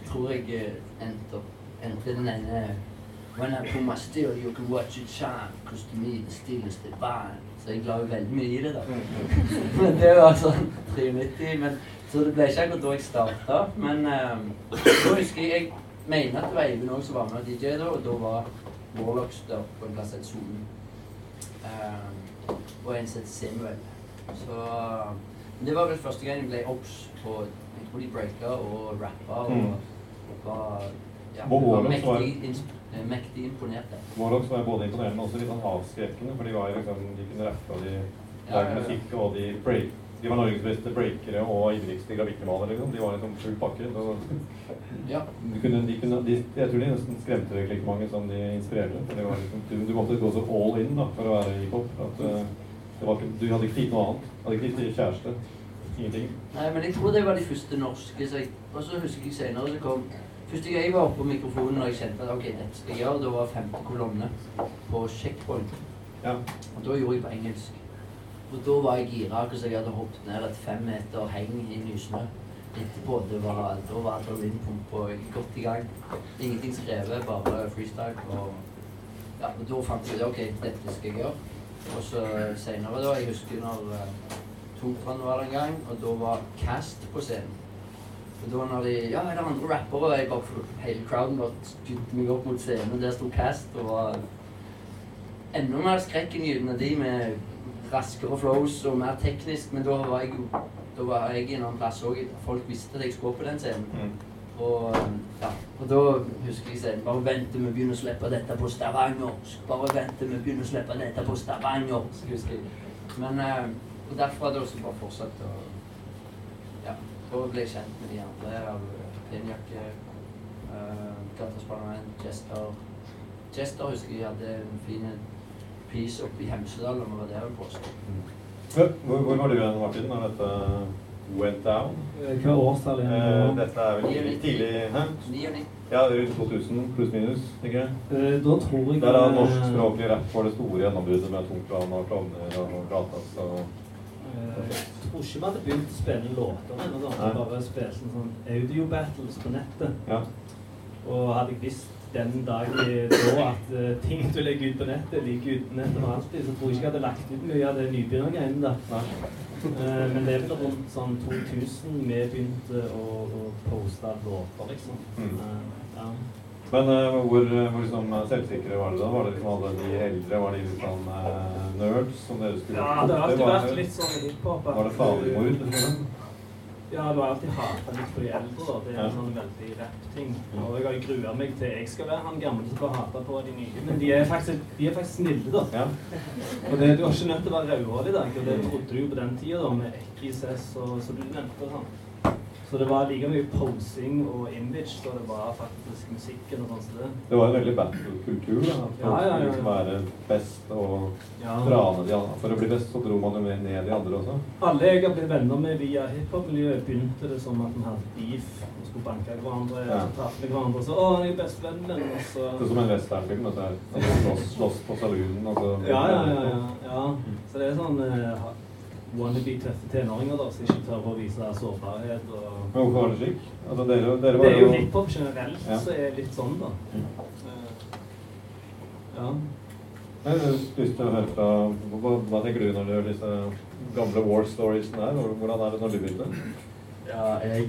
Jeg tror jeg eh, endte, opp- endte den ene When I put my steel, you can watch it shine, cause to me the steel is divine. Så jeg la jo veldig mye i det, da. men det var sånn 93. Men, så det ble ikke akkurat da jeg starta. Men um, da husker jeg Jeg mener at det var Eivind òg som var med og DJ da, og da var Warlocks der på en plass som Solen. Eh, og en som het Samuel. Så det var vel første gang jeg ble obs på Jeg tror de breaka og rappa og Mm. var ja, var mektig, ins- eh, mektig imponerte. Warlocks var både imponerende, og også litt sånn avskrekkende. For de var liksom, de kunne rappe, og de lagde musikk, og de break. De var Norges beste breakere og ivrigste gravittemalere. Liksom. De var liksom full pakke. Ja. kunne, de kunne, de, jeg tror de nesten skremte deg like mange som de inspirerte. For det var liksom, du, du måtte gå så all in da, for å være hiphop. Ikke, du hadde ikke tid til noe annet. Hadde ikke tid til kjæreste. Ingenting. Nei, men jeg tror det var de første norske. Så jeg, og så husker jeg senere så kom Første gang jeg var oppe på mikrofonen og jeg kjente at ok, dette skal jeg gjøre, da var femte kolonne på checkpoint. Ja. Og da gjorde jeg på engelsk. Og da var jeg gira, som jeg hadde hoppet ned et fem meter heng i nysnø. Etterpå, det var, da var adrenalinpumpa godt i gang. Ingenting skrevet, bare freestyle. Og, ja, og da fant jeg ut ok, dette skal jeg gjøre. Og så senere, da, jeg husker når uh, var der en gang, og da var Cast på scenen. Og da når de Ja, er det andre rappere? Og jeg bare Hele crowden bare meg opp mot scenen. Der sto Cast og var enda mer skrekkinngytende, de med raskere flows og mer teknisk. Men da var jeg jo da var jeg i en annen plass òg. Folk visste at jeg skulle på den scenen. Mm. Og, ja, og da husker jeg selv Bare vent til vi begynner å slippe dette på Stavanger. Bare vent til vi begynner å slippe dette på Stavanger. husker jeg. Men eh, og derfra da så bare fortsatte å Ja. Da ble jeg kjent med de andre av Penjakke, uh, Gatas Parlament, Chester. Chester husker jeg hadde en fin piece oppe i Hemsedal, og vi var der en påske. Hvor, hvor var du igjen, Martin, når dette went down? Eh, Hva årstall er Eh, det dette er vel tidlig, hæ? Ja, rundt 2000 pluss minus, tenker jeg. Eh, Da tror jeg Der er norskspråklig rapp for det store gjennombruddet med Tungplan og Klovner og Gatas og eh, Jeg tror ikke vi hadde begynt å spille låter ennå. Vi bare spilte sånn audio-battles på nettet. Ja. Og hadde jeg visst den dag da at eh, ting du legger ut på nettet, ligger ute på nettet for alltid, så tror jeg ikke jeg hadde lagt ut mye av det nybegynnergreiene der. Eh, men det er vel rundt sånn 2000 vi begynte å, å poste låter, liksom. Mm. Eh, ja. Men uh, hvor, hvor liksom, selvsikre var dere da? Var det liksom alle de eldre? Var de litt sånn uh, nerds som dere skulle ja, det har alltid vært litt sånn hiphop. Var det farlig mord? Liksom? Ja, du har alltid hata litt på de eldre. da. Det er en sånn veldig rapp-ting. Og jeg har grua meg til jeg skal være han gamle som får hate på de nye. Men de er faktisk, de er faktisk snille, da. Ja. Og det, du har ikke nødt til å være rødhåret i dag, og det trodde du jo på den tida, da, med Ekkis og som du nevnte. sånn. Så det var like mye posing og image da det var faktisk musikken og sånn som det. Det var en veldig battle-kultur. da. Ja, ja, ja, liksom være best og Ja. dra ned de andre. For å bli best så dro man jo mer ned de andre også. Alle jeg har blitt venner med via hiphop-miljøet, begynte det som at vi hadde beef og skulle banke hverandre. Ja. og så hverandre, så 'Å, jeg er bestevennen min', og så Det er som en westernfilm. Altså, slåss, slåss på saloonen. og så- Ja, ja, ja, ja, ja. Så det er sånn eh, ha- wannabe tøffe tenåringer da, som ikke tør å vise sårbarhet. og... Men hvorfor var det slik? Altså, dere, dere Det er jo hiphop generelt Ja. som er litt sånn, da. Mm. Ja. Jeg har lyst til å høre fra Hva, hva tenker du når du hører disse gamle war storiesene her? Hvordan er det når du begynte? Ja, jeg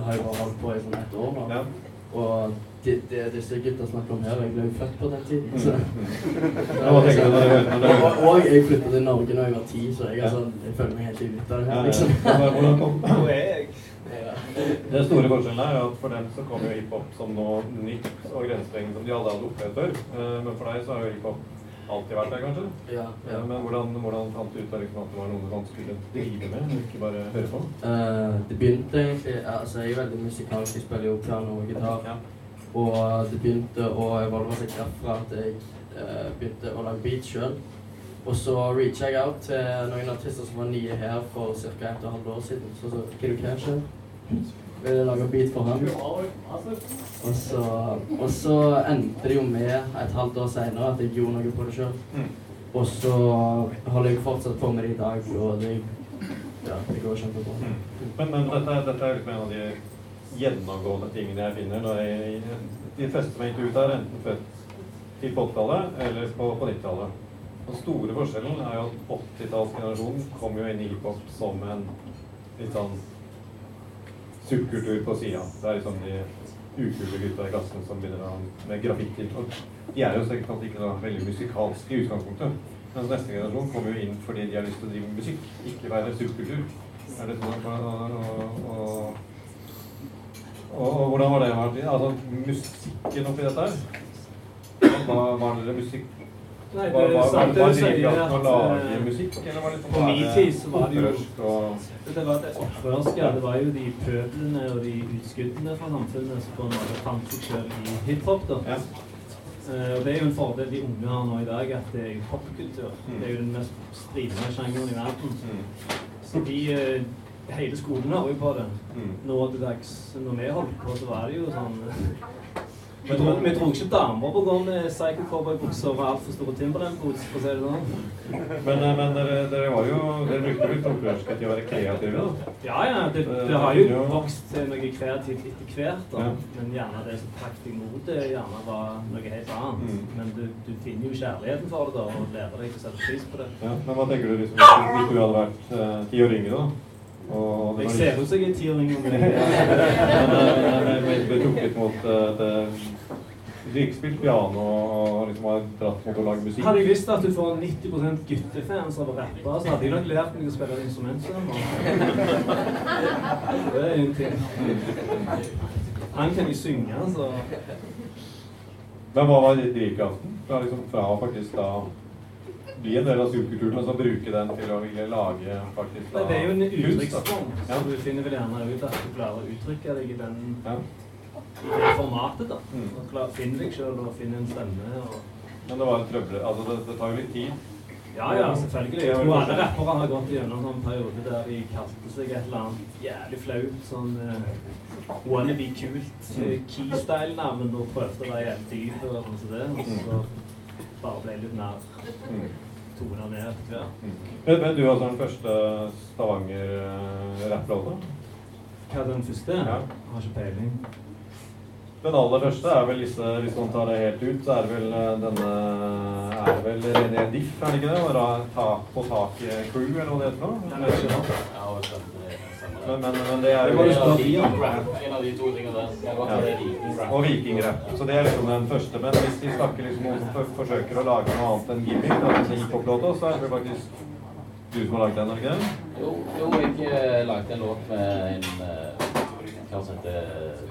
har jo bare holdt på i sånn ett år nå. Ja. Og det, det, disse gutta snakker om her, jeg ble jo født på den tiden. Så. Og, og jeg flyttet til Norge da jeg var ti, så jeg, altså, jeg føler meg helt ute av det Ja, her, ja. liksom. Hvordan- Hvordan kom Hvor er jeg? Ja. Den store forskjellen er at for dem så kom jo hiphop som noe nytt og grensesprengende som de aldri hadde opplevd før. Eh, Men for deg så har jo hiphop alltid vært der, kanskje? Ja, Ja, ja. men hvordan, hvordan fant du ut liksom, at det var noe du skulle drive med, og ikke bare høre på? Uh, det begynte egentlig Altså, jeg er veldig musikalsk. Jeg spiller jo piano og gitar. Ja. Og det begynte å evolve seg derfra at jeg eh, begynte å lage beat sjøl. Og så reacha jeg out til noen artister som var nye her for ca. et og halvt år siden. Så så Kiddo Cash ville lage beat for ham. Og så, og så endte det jo med et halvt år seinere at jeg gjorde noe på det sjøl. Mm. Og så holder jeg fortsatt på med det i dag, og det, ja, det går kjempebra. Men, men dette, dette er liksom en av de gjennomgående tingene jeg finner når jeg De fleste som er intervjuet her, er enten født til på 80-tallet eller på, på 90-tallet. Den store forskjellen er jo at 80-tallsgenerasjonen kom jo inn i hiphop som en litt sånn subkultur på sida. Det er liksom de ukule gutta i klassen som begynner med graffiti. De er jo sikkert ikke så veldig musikalske i utgangspunktet. Mens neste generasjon kommer jo inn fordi de har lyst til å drive med musikk, ikke være subkultur. Er det sånn å, å, og, og, og hvordan var det? Altså, musikken oppi dette her? Hva var det musikk Nei, det var, var, var, var drivkraften å lage musikk, eller var det på min tid så var det jo- Det var det opprørske. Det var jo de pøblene og de utskuddene fra samfunnet som på en måte fant seg selv i hiphop. da. Ja. Uh, og det er jo en fordel de unge har nå i dag, at det er jo popkultur. Mm. Det er jo den mest stridende sjangeren i verden. mm, Så de eh, Hele skolen har jo på det. mm. Nå til dags, når vi holdt på, så var det jo sånn Vi dro, vi dro ikke damer på å gå med Psycho cowboy-bukser og altfor store Timberland-boots, for å si det sånn. Men, eh, men dere, dere var jo Dere brukte litt opprørske til å være kreative, da? Ja, ja. Det, det har jo vokst til noe kreativt etter hvert. da. Men gjerne det som trakk deg mot det, gjerne var noe helt annet. Mm. Men du, du finner jo kjærligheten for det da, og lærer deg å sette pris på det. Ja, men hva tenker du liksom, hvis du hadde vært eh, ti år yngre, da? Og Jeg ser ut som jeg er ti år yngre enn Men, jeg ble trukket mot eh, det spilte piano og liksom har dratt mot å lage musikk Hadde jeg visst at du får 90 guttefans av å rappe, så hadde jeg nok lært meg å spille et instrument sånn. Det er en ting. Han kan jo synge, så Men hva var drivkraften? Fra, liksom, fra faktisk da bli en del av subkulturen, og så bruke den til å ville lage faktisk da Det er jo en uttrykksform. Ja. Så du finner vel gjerne ut at du klarer å uttrykke deg i, den, Ja. i det formatet. da. Mm. Og klar, finner deg sjøl og finne en stemme. Og... Men det var en trøbbel. Altså, det, det tar jo litt tid. Ja, ja, selvfølgelig. Jeg tror alle rappere har gått gjennom en periode der de kalte seg et eller annet jævlig flaut, sånn uh, wannabe kult uh, keystyle-navn og prøvde å være jævlig dyp og sånn som det. Og så bare ble litt mer Ned etter hvert. Mm. Vet, vet du er den første Stavanger-rapplåta? Ja, er den første? Ja. Jeg har ikke peiling. Den aller første er vel disse, hvis man tar det helt ut, så er det vel eh, denne Er det vel René Diff, er det ikke det? Og da ta, På taket crew, eller hva det heter for Jeg noe? er ikke rart. Ja, stemmer Men, men, det er jo En av de- En av de to tingene der. Ja. Og vikingrap. Så det er liksom den første. Men hvis de snakker liksom om for, forsøker å lage noe annet enn gimmick, da, denne hiphop-låta, så er det faktisk du som har lagd den, ikke det? Jo, jo, jeg eh, lagde en låt med en eh, kar som heter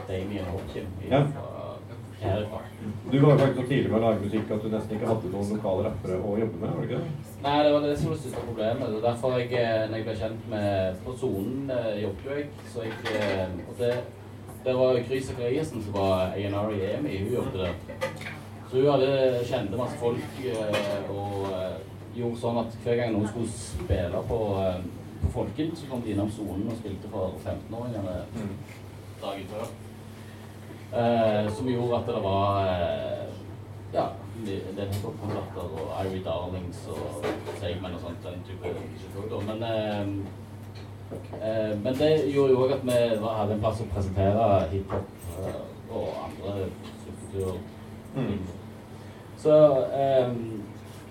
Damien Hopkin Ja. Du var jo faktisk så tidlig med å lage musikk at du nesten ikke hadde noen lokale rappere å jobbe med, var det ikke det? Nei, det var det som var det største problemet. Det er derfor jeg, eh, når jeg ble kjent med På sonen eh, jobbet jo jeg, så jeg eh, Og det, det var Gry Sakariassen som var A&R i EMI, hun jobbet der. Så hun hadde kjente masse folk og gjorde sånn at hver gang noen skulle spille på, på Folken, så kom de innom sonen og spilte for 15-åringene dagen før. Eh, som gjorde at det var eh, ja, en del hiphop-konserter og Irie Darlings og Segman og sånt, den type show. Men, eh, eh, men det gjorde jo òg at vi hadde en plass å presentere hiphop eh, og andre subkulturer. Mm. Så, eh,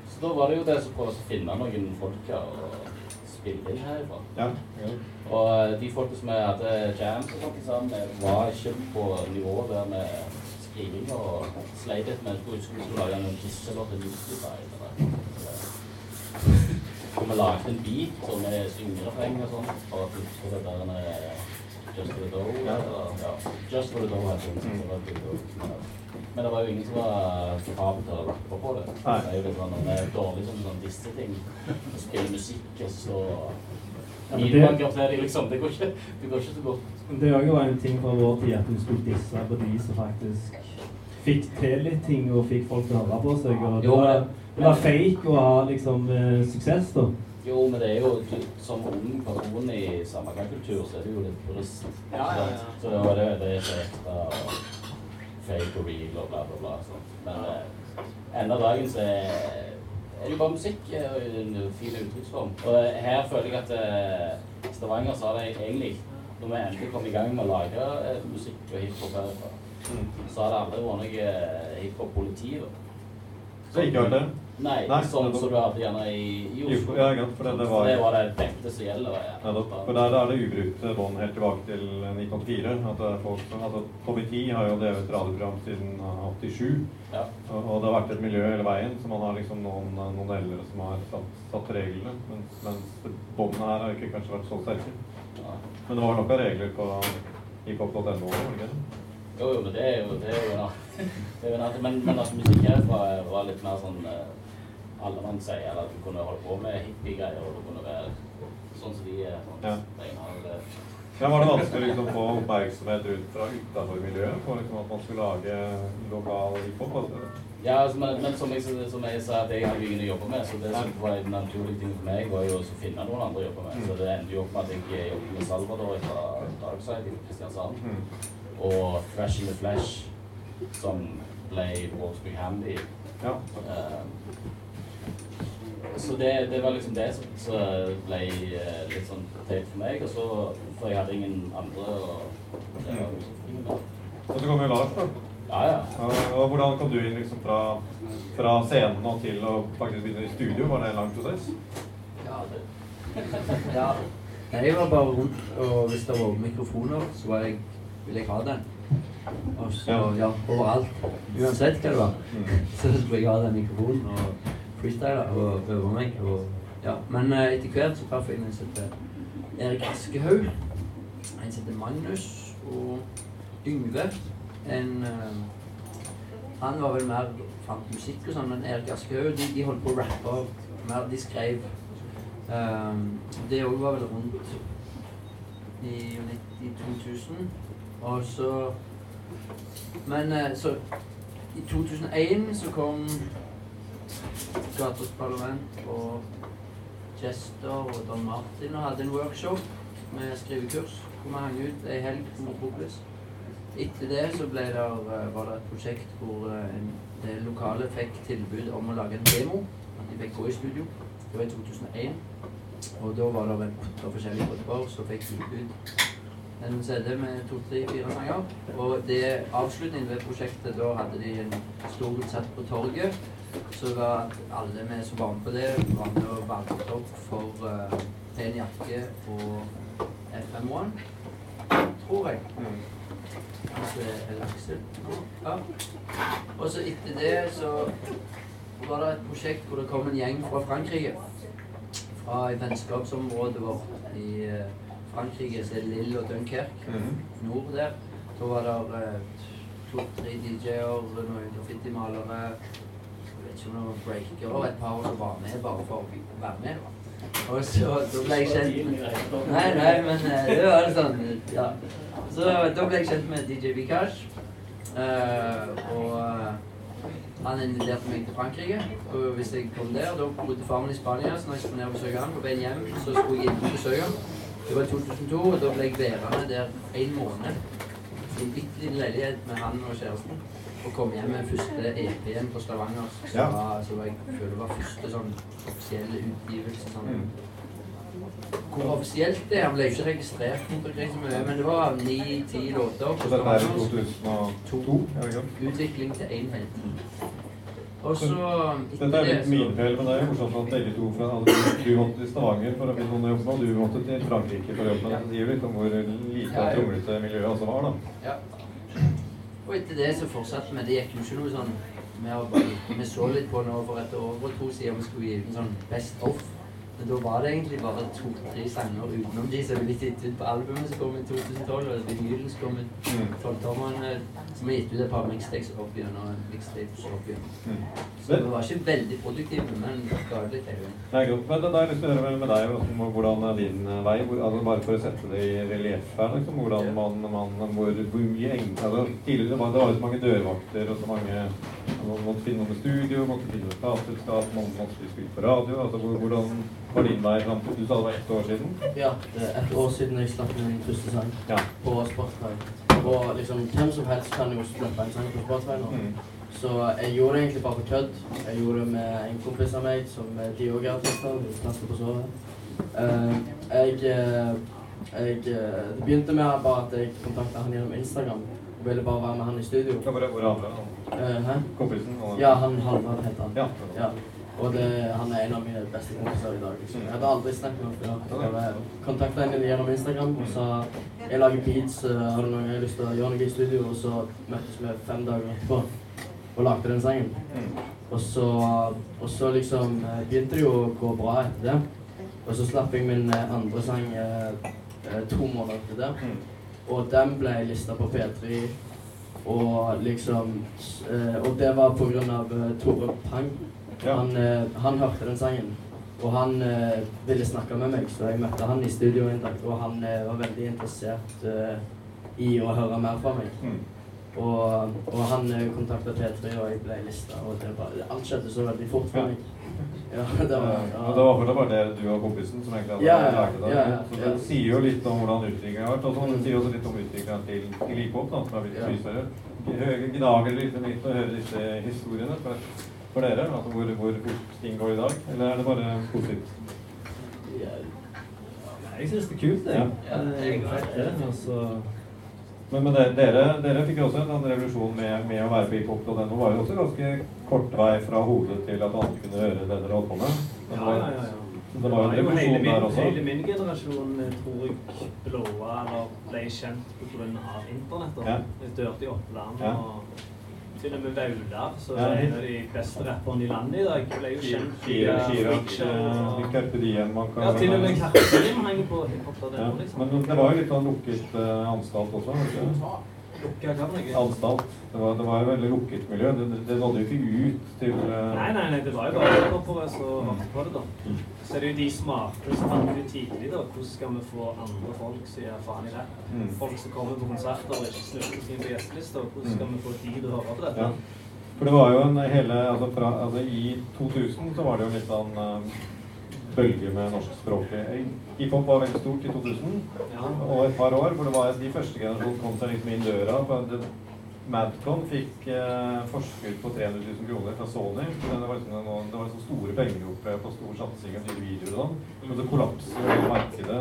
så da var det jo det som prøvde å finne noen folk her og spille inn herfra. Ja. ja. Og eh, de folka som vi hadde jams og sånt sammen med, var ikke på nivå der med skriving og sleit litt med skulle huske vi skulle lage noen kisselåt til Justify. Og vi lagde en beat så med syngerefreng og sånt for at huske det der med Just for the Dough. Ja. Ja. Just for the Dough heter den. Men det var jo ingen som var kapabel til å rappe på det. Det er jo litt sånn, det er dårlig som sånn disse ting. Å spille musikk og så Ja, men det- Bilbanker til de, liksom. Det går ikke, det går ikke så godt. Det òg var en ting fra vår tid at du skulle disse på de som faktisk fikk til litt ting og fikk folk til å høre på seg. Og det Jo, var, det var fake å ha liksom eh, suksess, da. Jo, men det er jo som ung person i samarbeidkultur, så er det jo litt brist. Ja, ja, ja. Så det var det, det er så ekstra fake og real og bla, bla, bla. Sånt. Men eh, enda dagen så er, er jo bare musikk og en fin uttrykksform. Og eh, her føler jeg at eh, Stavanger sa det egentlig, når vi endelig kom i gang med å lage eh, musikk og hiphop herfra, så har det aldri vært noe hiphop-politi. da. Så ikke hørt det? Nei, Nei, sånn som du hadde gjerne i, i Oslo. Ja, ikke for det- det var- det var det dette som gjelder. Ja. Nettopp. For der er det ubrukte bånd helt tilbake til 1984. At det er folk som, altså T har jo drevet et radioprogram siden uh, 87. Ja. Og, og det har vært et miljø hele veien, så man har liksom noen, noen eldre som har satt, satt reglene. Mens, mens båndene her har ikke kanskje vært så sterke. Ja. Men det var nok av regler på ikop.no? Jo, jo, men det er jo, det er jo en Men, men altså, musikk herfra var litt mer sånn eh, alle mann sier, eller at du kunne holde på med hippiegreier, og du kunne være sånn som de er. Sånn, Ja. Ja, Var det vanskelig å liksom, få oppmerksomhet ut fra utenfor miljøet For liksom, at man skulle lage lokal hiphop? Altså? Ja, altså, men, men som, jeg, som jeg sa, at jeg hadde ingen å jobbe med, så det som var en naturlig ting for meg, var jo å finne noen andre å jobbe med. Så det endte jo opp med at jeg jobbet med Salvador fra Darkside i Kristiansand, Mm. og Fresh in the Flesh, som ble Wolfsburg Handy. Ja. Uh, så det, det var liksom det som, ble eh, litt sånn teit for meg, og så, for jeg hadde ingen andre å det var liksom ingen. Og så kom jo Lars, da. Ja, ja. Og, og hvordan kom du inn liksom fra, fra scenen og til å faktisk begynne i studio? Var det en lang prosess? Ja, det. ja. Jeg var bare rundt, og hvis det var mikrofoner, så var jeg, ville jeg ha den. Og så, Ja. overalt. Uansett hva det var. Mm. Så skulle jeg ha den mikrofonen og freestyle og øve meg. Og, ja. Men eh, etter hvert så traff jeg en som heter Erik Askehaug. En som heter Magnus. Og Yngve. En eh, Han var vel mer fant musikk og sånn, men Erik Askehaug de, de holdt på å rappe mer. De skrev um, Det òg var vel rundt i 90 2000. Og så Men eh, så i 2001 så kom Gatas Parlament og Chester og Don Martin og hadde en workshop med skrivekurs hvor vi hang ut ei helg på Metropolis. Etter det så ble der, eh, var det et prosjekt hvor eh, en del lokale fikk tilbud om å lage en demo. At de fikk gå i studio. Det var i 2001. Og da var det vel åtte forskjellige grupper som fikk tilbud en CD med to, tre, fire sanger. Og det avslutningen ved prosjektet, da hadde de en stor konsert på torget. Så var alle vi som var med på det, var med og varmet opp for uh, Pen jakke og FM1, tror jeg. Altså, eller Aksel. Ja. Og så etter det så var det et prosjekt hvor det kom en gjeng fra Frankrike. Fra et vennskapsområde vårt i eh, Frankrike, så er det Lille og Dunkerque Mhm. nord der. Da var det eh, to-tre DJ-er, noen graffitimalere, jeg vet ikke noen breakere og et par som var med bare for å være med. Og så da ble jeg kjent med Nei, nei, men eh, det var sånn, ja. Så da ble jeg kjent med DJ Bikash. Uh, og uh, han inviterte meg til Frankrike. Og hvis jeg kom der, da bodde faren min i Spania, så når jeg skulle ned og besøke ham, på veien hjem, så skulle jeg inn og besøke han. Det var 2002, og da ble jeg værende der en måned. I en bitte liten leilighet med han og kjæresten. Og kom hjem med første EP-en på Stavanger. Så, Ja. var, så var jeg føler det var første sånn offisielle utgivelse. Sånn. Mm. Hvor offisielt det er, han ble ikke registrert rundt omkring så mye, men det var ni-ti låter. Så dette er i 2002? Ja, ikke sant? Utvikling til enhet. Og så Dette er litt milepæl, men det er jo morsomt at begge to fra Du måtte til Stavanger for å finne noen å jobbe med, og du måtte til Frankrike for å jobbe med. Det sier litt om hvor lite og ja. kronglete miljøet også var, da. Ja. Og etter det så fortsatte vi. Det gikk jo ikke noe sånn vi, har bare, vi så litt på nå for et år og to siden vi skulle gi ut en sånn Best of Men da var det egentlig bare to-tre sanger utenom de som ville gitt ut på albumet som kom i 2012, og vinylen som kom i Mm. 12-tommerne, som har gitt ut et par mixtapes opp gjennom mixtapes opp igjen. Mm. Så vi var ikke veldig produktive, men ga ut litt hele Det er godt. Men da har jeg lyst til å høre med deg om hvordan er din eh, vei? Hvor, altså bare for å sette det i relieff her, liksom. Hvordan man, man hvor, hvor mye enklere altså, Tidligere var det var så mange dørvakter og så mange Man måtte finne noe studio, måtte finne noe plateselskap, man måtte spille på radio. Altså, hvordan var din vei fram til Du sa det var ett år siden? Ja, det er ett år siden jeg slapp min første sang Ja. på Spotify. Og liksom, hvem som helst kan jo slippe en sang på Spotify nå. Mm. Så jeg gjorde det egentlig bare på kødd. Jeg gjorde det med en kompis av meg som de òg er artister. Vi snakker på sovet. Uh, jeg, eh, jeg eh, Det begynte med bare at jeg kontakta han gjennom Instagram. Og ville bare være med han i studio. Hvor, er han Eh. Kompisen? Ja, han Halvard heter han. Ja. Ja. Og det, han er en av mine beste kompiser i dag. Liksom. Jeg hadde aldri snakket med ham før. Jeg kontakta henne gjennom Instagram og sa jeg lager beats, eh, har du noe jeg har lyst til å gjøre noe i studio? Og så møttes vi fem dager etterpå og lagde den sangen. Mm. Og så, og så liksom eh, begynte det jo å gå bra etter det. Og så slapp jeg min eh, andre sang to måneder etter det. Mm. Og den ble lista på P3. Og liksom Og det var på grunn av Tore Pang. Ja. Han, eh, han hørte den sangen. Og han eh, ville snakke med meg, så jeg møtte han i studio en dag. Og han eh, var veldig interessert i å høre mer fra meg. Mm. Og, og han kontakta P3, og jeg ble lista. Og bare, alt skjedde så veldig fort for meg. Ja, det var, ja. Og det var fortsatt bare det du og kompisen som egentlig hadde Ja, ja, laget det. ja, ja, Så det sier jo litt om hvordan utviklingen har vært. Og så Mm. sier også litt om utviklingen til, til hiphop, da, som har blitt Ja. mye større. Gnager litt, litt å høre disse historiene for, for dere? Altså hvor, hvor ting går i dag? Eller er det bare positivt? Jeg syns det er kult, jeg. Ja. Det er. Altså, Men, men dere, dere, fikk jo også en sånn revolusjon med, med å være på hiphop, og den var jo også ganske kort vei fra hodet til at andre kunne høre det dere holdt på med. Det var- ja, ja, ja. Det var en revolusjon der også. hele min generasjon eh, tror jeg blåa eller ble kjent pga. internett. Ja. Dørte i Oppland Ja. og til og med Vaular, som Ja. er en av de beste rapperne i landet i dag, ble jo kjent via Freakshow eh, Carpe Diem man kan Ja, til og med Karsten henger på hiphop der, Ja, liksom. men det var jo litt sånn lukket uh, anstalt også. ikke? Lukka hva for? Anstalt. Det var, det var et veldig lukket miljø. Det, det, det nådde jo ikke ut til uh, Nei, nei, nei, det var jo bare hiphopere som hørte på det, da. Så er det jo de smarte som fant ut tidlig, da. Hvordan skal vi få andre folk som gjør faen i det. Mm. Folk som kommer på konserter og ikke snurrer sin inn på gjestelista. Hvordan skal vi få de til å høre på dette? Ja. For det var jo en hele altså, fra, altså I 2000 så var det jo en litt sånn eh, bølge med norskspråklig Hiphop var veldig stort i 2000 Ja. og et par år hvor det var de første generasjonen kom seg liksom inn døra. Madcon fikk eh, forskudd på 300 000 kroner fra Sony. Men det var liksom noen, det var liksom store penger på stor satsing av nye videoer og sånn. Og så kollapset jo hele markedet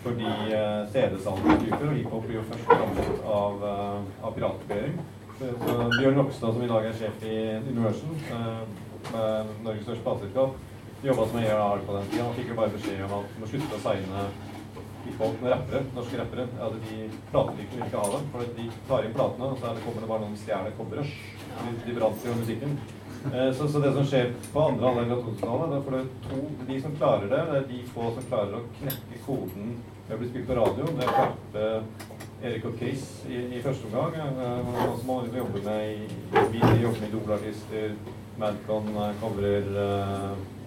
fordi eh, CD-salget stuper, og hiphop blir jo først rammet av, eh, av piratkopiering. Bjørn Rokstad, som i dag er sjef i Universal, eh, Norges største plateselskap, jobba som ER på den tida. Han fikk jo bare beskjed om at han må slutte å signe hiphop med rappere, norske rappere. Ja, de platetykkene vil ikke ha dem, for de tar inn platene, og så er kommer det bare noen stjeler coveret. De, de brant jo musikken. Eh, Så, så det som skjer på andre halvdel av 2000-tallet, det er for det er to, de som klarer det, det er de få som klarer å knekke koden ved å bli spilt på radio. Det klarte Erik og Chris i, i første omgang. Og som man liksom jobber med i, vi i jobber med idolartister, Madcon coverer eh, eh,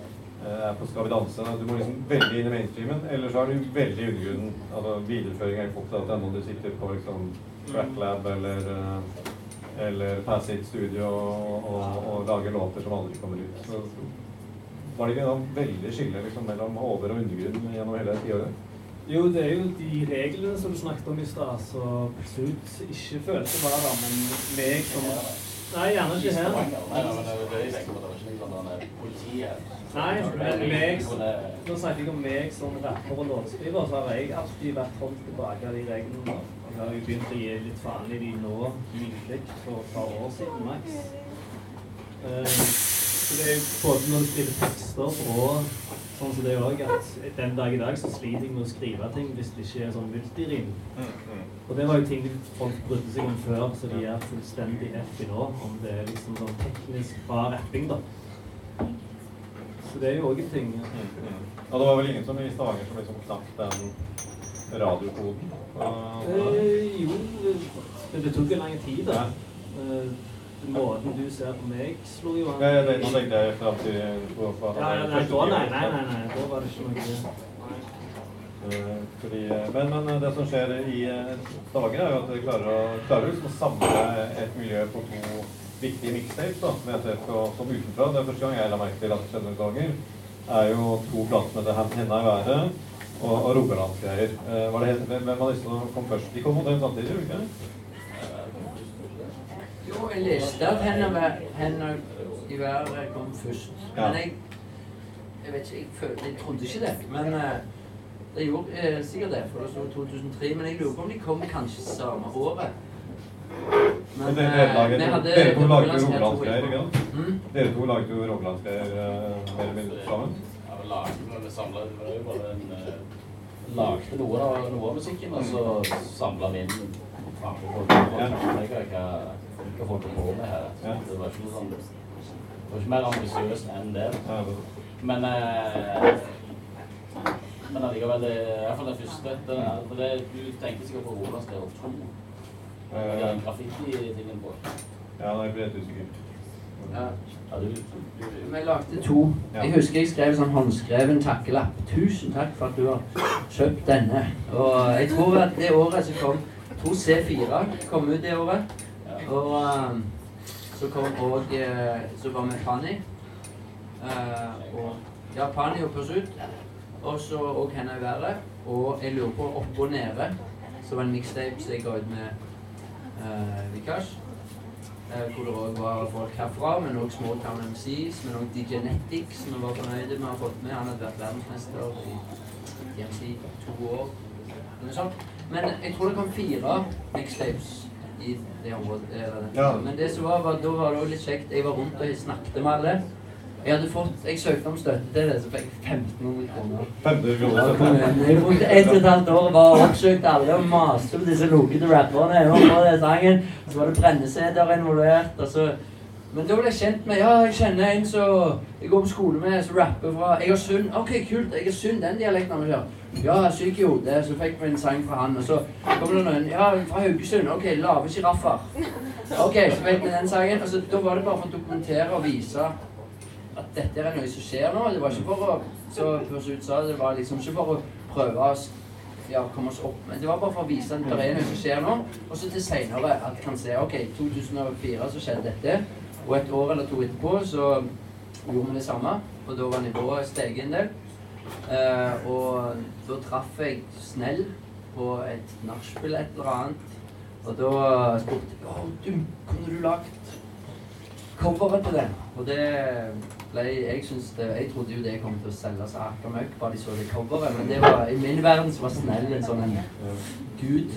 er på Skal vi danse. Du må liksom veldig inn i mainstreamen, eller så er du veldig i undergrunnen. Altså videreføring er ikke opptatt av du sitter på liksom Racklab eller eh, eller passe i studio og, og, og lage låter som aldri kommer ut. Så var det ikke noe veldig skille liksom, mellom over- og undergrunn gjennom hele tiåret? Jo, det er jo de reglene som du snakket om i stad, som plutselig ikke følte var der, men meg som Nei, gjerne ikke her. Nei, men meg Nå snakker jeg om meg som rapper og låtskriver, så har jeg alltid vært holdt tilbake av de reglene. Jeg har jo begynt å gi litt faen i de nå, nylig, for et par år siden maks. Eh, så det er jo både når du skriver tekster og sånn som det òg, at den dag i dag så sliter jeg med å skrive ting hvis det ikke er sånn multirim. Og det var jo ting folk brydde seg om før, så de er fullstendig F i nå, om det er liksom sånn teknisk bra rapping, da. Så det er jo òg en ting. Ja. Mm, mm. Og det var vel ingen som i Stavanger som liksom knakk den radiokoden? Og- Eh, jo, men det tok jo lang tid, da. Ja. Eh, måten du ser på meg, slo jo an. Ja, jeg vet, nå tenkte jeg fram til på, på, Ja, ja, nei, da, nei, nei, nei, nei, da var det ikke noe Fordi, eh, men, men det som skjer i eh, Stavanger, er jo at dere klarer klarer liksom å samle et miljø på to viktige mixtapes. da, som jeg ser på som utenfra. Det er første gang jeg la merke til at det skjedde noen ganger. er jo to plater med det 'Henda i været' og, og Rogalandsgreier. Eh, hvem av disse kom først? De kom omtrent samtidig, gjorde de ikke? Jo, jeg leste at hender i været kom først. Ja. Men jeg Jeg vet ikke, jeg, følte, jeg trodde ikke det. Men eh, det gjorde eh, sikkert det, for det sto 2003. Men jeg lurer på om de kom kanskje samme året. Men dere, eh, laget, vi hadde dere to laget jo Rogalandsgreier ikke sant? Mm? Dere to laget jo Rogalandsgreier eh, mer eller mindre sammen. Ja, vi lagde vi samlet, det var jo bare en eh, Lagde noe av, noe av musikken, og så samla vi inn framfor folk. Ja. Hva, hva folk holder med her. Ja. Det var ikke noe sånn Det var ikke mer ambisiøst enn det. Det- Men eh, Men allikevel, det er i hvert fall den første. Den er, for det, du tenker sikkert på Rolands. Med eh, den graffiti-tingen på. ja, er jeg litt usikker. Ja. Ja, du, du, Vi lagde to. Jeg husker jeg skrev sånn håndskreven takkelapp. Tusen takk for at du har kjøpt denne. Og jeg tror at det året som kom to C4 kom ut det året. Og um, så kom òg Så var vi Pani. Uh, og ja, Pani og Pursuit. Og så Og Henda er været. Og jeg lurer på Oppe og nede. Så var en mixtape som jeg ga ut med uh, Vikash. Uh, hvor det òg var folk herfra, men òg Small Town MCs, men òg DJ som vi var fornøyde med å ha fått med. Han hadde vært verdensmester i DMC i to år. eller sånt. Men jeg tror det kom fire mixtapes i det området. eller. Ja. Men det som var, var, da var det òg litt kjekt. Jeg var rundt og snakket med alle. Jeg hadde fått, jeg søkte om støtte til det, så fikk jeg 1500 kroner. 500 Ja, kroner. kommunen. Jeg brukte ett og et halvt år og bare oppsøkte alle og maste på disse lukkede rapperne. få den sangen. Så var det brenneseder involvert. og så... Men da ble jeg kjent med Ja, jeg kjenner en som jeg går på skole med, som rapper fra Egersund. OK, kult. Egersund, den dialekten har vi kjørt. Ja, syk i hodet. Så fikk vi en sang fra han. Og så kommer det noen Ja, fra Haugesund. OK, lave sjiraffer. OK, så fikk vi den sangen. Og så da var det bare for å dokumentere og vise at dette er noe som skjer nå. Det var ikke for å så ut sa det var liksom ikke for å prøve å ja, komme oss opp, men det var bare for å vise at det er noe som skjer nå. Og så til seinere at kan se OK, 2004 så skjedde dette, og et år eller to etterpå så gjorde vi det samme. Og da var nivået steget en del. Eh, og da traff jeg Snell på et nachspiel et eller annet. Og da spurte jeg om du, kunne du lagt coveret til den? Og det ble Jeg synes det, jeg trodde jo det kom til å selge seg akka møkk bare de så det coveret, men det var, i min verden så var Snell en sånn en gud.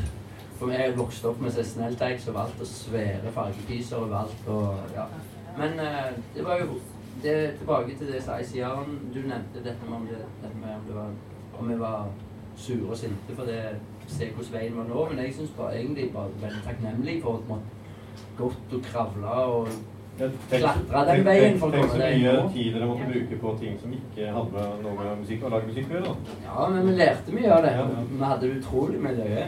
For jeg vokste opp med seg snelltags overalt og svære fargepiser overalt. Og, ja. Men uh, det var jo det, Tilbake til det som ICR-en du nevnte dette med om, det, dette med om, det var, om vi var sure og sinte for det se hvordan veien var nå. Men jeg syns egentlig bare veldig takknemlig for at vi gått og kravla og Klatre den veien for å Tenk så mye tid dere måtte bruke på ting som ikke hadde noe med musikk å lage musikk å gjøre. da. Ja, men vi lærte mye av det. Ja, ja. Vi hadde utrolig mye løye.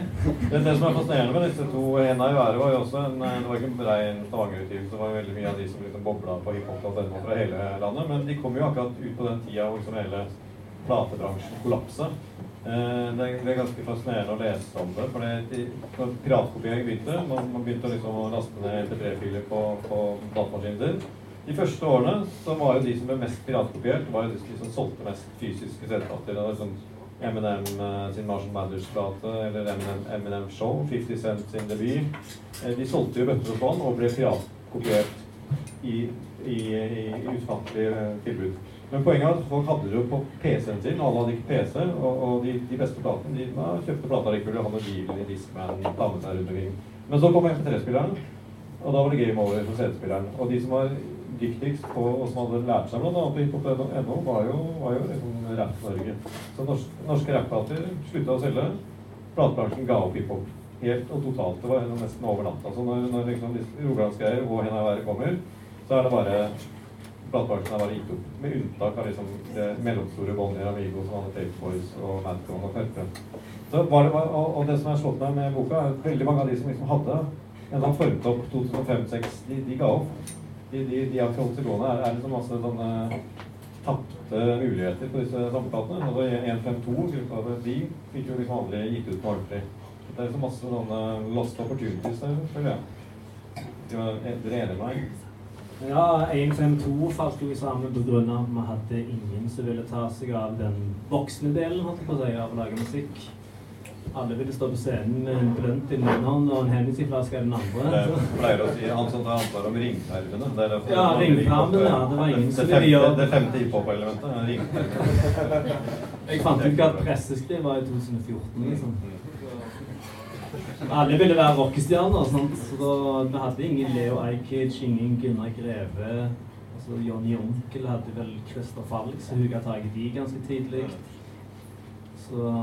Det, det som er fascinerende med disse to En i været, var jo også en, det var ikke en rein Stavanger-utgivelse. Det var veldig mye av de som liksom bobla på hiphop.no fra hele landet. Men de kom jo akkurat ut på den tida hvor liksom hele platebransjen kollapsa. Eh, det, er, ganske fascinerende å lese om det. For når piratkopiering begynte, man, man begynte liksom å laste ned MP3-filer på, på datamaskinen sin. De første årene så var jo de som ble mest piratkopiert, var jo de som liksom solgte mest fysiske CD-plater. Sånn Eminem eh, sin Marshall Mathers-plate, eller Eminem, Eminem Show, 50 Cent sin debut. De solgte jo bøtter og spann og ble piratkopiert i, i, i ufattelig eh, tilbud. Men poenget er at folk hadde det jo på PC-en sin, alle hadde ikke PC, og, og de, de beste platene de ja, kjøpte og hadde bil i Discman, ta med seg rundt omkring. Men så kom MP3-spilleren, og da var det game over for CD-spilleren. Og de som var dyktigst på, og som hadde lært seg annet på hiphop.no, var jo, jo liksom Rapp-Norge. Så norske, norske rappplater slutta å selge. Platebransjen ga opp hiphop. Helt og totalt. Det var nesten over natta. Så når, når liksom Rogalandsgreier og Hen kommer, så er det bare platebransjen bare gitt opp. Med unntak av liksom det mellomstore Bonnier Amigo som hadde Paperboys og Madcon og Ferpe. Så var det, og, og det som har slått meg med boka, er at veldig mange av de som liksom hadde en sånn formtopp 2005-2006, de, de ga opp. De, de, de har ikke holdt seg gående. Er, er liksom masse sånne tapte muligheter på disse samleplatene. Altså 152, gruppa av de fikk jo liksom aldri gitt ut på ordentlig. Det er liksom masse sånne lost opportunities der, føler jeg. Du er enige med meg? Ja, 152 falt jo sammen pga. at vi hadde ingen som ville ta seg av den voksne delen holdt på å si, av å lage musikk. Alle ville stå på scenen med en blunt i den ene hånden og en Hennessy-flaske i den andre. Jeg pleier å si han som tar ansvar om ringpermene. Det er derfor- Ja, ringpermene, ja. Det var ingen som ville gjøre Det femte hiphop-elementet er ringpermene. Jeg fant ut hva presseskriv var i 2014. liksom. Alle ville være rockestjerner. sant? Så da, Vi hadde ingen Leo Ajkic, ingen Gunnar Greve. Altså, Johnny Onkel hadde vel Christer Falk, så huga tak i de ganske tidlig. Så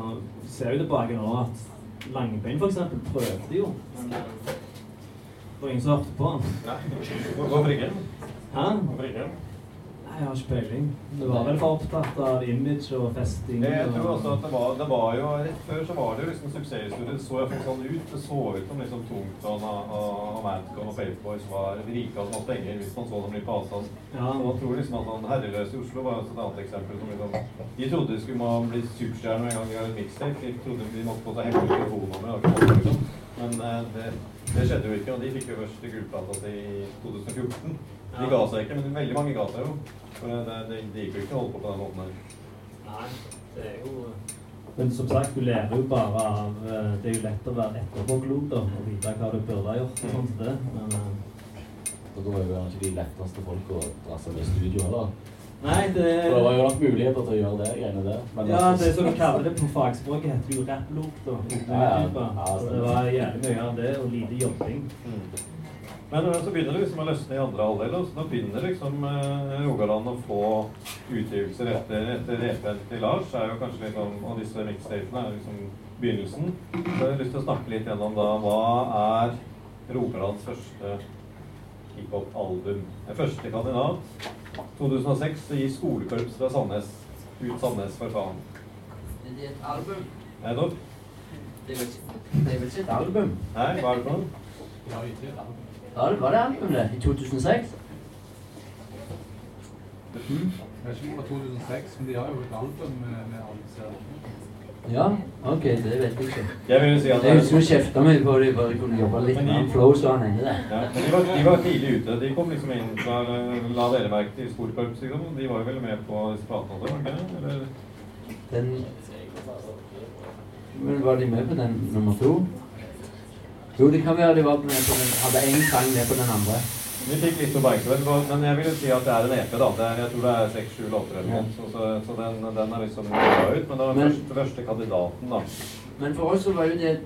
ser jo tilbake nå at Langbein f.eks. prøvde jo. Det var ingen som hørte på han. Hvorfor ikke? Hæ? Hvorfor ikke? Jeg har ikke peiling. Du var vel for opptatt av image og festing? Jeg tror også at det var, det var jo Rett før så var det jo liksom suksesshistorie. Det så iallfall sånn ut. Det så ut som liksom Tungtvann og, og Paperboy Paperboys var rike og hadde penger hvis man så dem litt på avstand. Ja. Man tror liksom at han Herreløs i Oslo var også et annet eksempel. Som liksom, de trodde de skulle bli superstjerner en gang de hadde mixtape. De trodde de måtte få seg hemmelig telefonnummer. liksom. Men eh, det, det skjedde jo ikke, og de fikk jo først gullplata i 2014. De ga seg ikke, men veldig mange ga seg jo. For det, det, det gikk jo ikke å holde på på den måten her. Nei, det er jo Men som sagt, du lærer jo bare av eh, Det er jo lett å være etterpåklok og vite hva du burde ha gjort. og sånt det. Men eh, Og da var jo ikke de letteste folk å dra seg med i studio heller. Nei, det For det var jo nok muligheter til å gjøre det greiene der. Men Ja, altså- det som du kaller det på fagspråket, heter jo rapplok. da. Ja, ja. Ja, Så det var jævlig mye av det, og lite jobbing. Men så begynner det liksom å løsne i andre halvdel. og så Nå begynner liksom eh, Rogaland å få utgivelser etter, etter EP-en til Lars. er jo kanskje liksom, Og disse mixtapene er liksom begynnelsen. Så jeg har lyst til å snakke litt gjennom da hva er Rogalands første hiphop-album. Den første kandidat. 2006 i skolekorps fra Sandnes ut Sandnes for faen. Det er et album. Nettopp. Det det er vel ikke et album? Nei, hva er det for noe? Ja, det var det albumet? I 2006? Mm. Jeg vet ikke om det var 2006, men de har jo et album med, med alle disse Ja, OK, det vet jeg ikke. Jeg vil jo si at Jeg husker vi kjefta meg på at de bare kunne jobbe litt med de- flow, så han hendte det. Ja, men de var, de var tidlig ute. De kom liksom inn fra La dere merke til skolekorps, liksom. De var jo vel med på disse platene også, var de? Eller? Den Men var de med på den nummer to? Jo, det kan være de var med på den Hadde én sang med på den andre. Vi fikk litt oppmerksomhet, på- men jeg vil jo si at det er en EP, da. Er, jeg tror det er seks-sju låter eller noe. Så, så, så den, den er liksom bra ut. Men det var den første, kandidaten, da. Men for oss så var jo det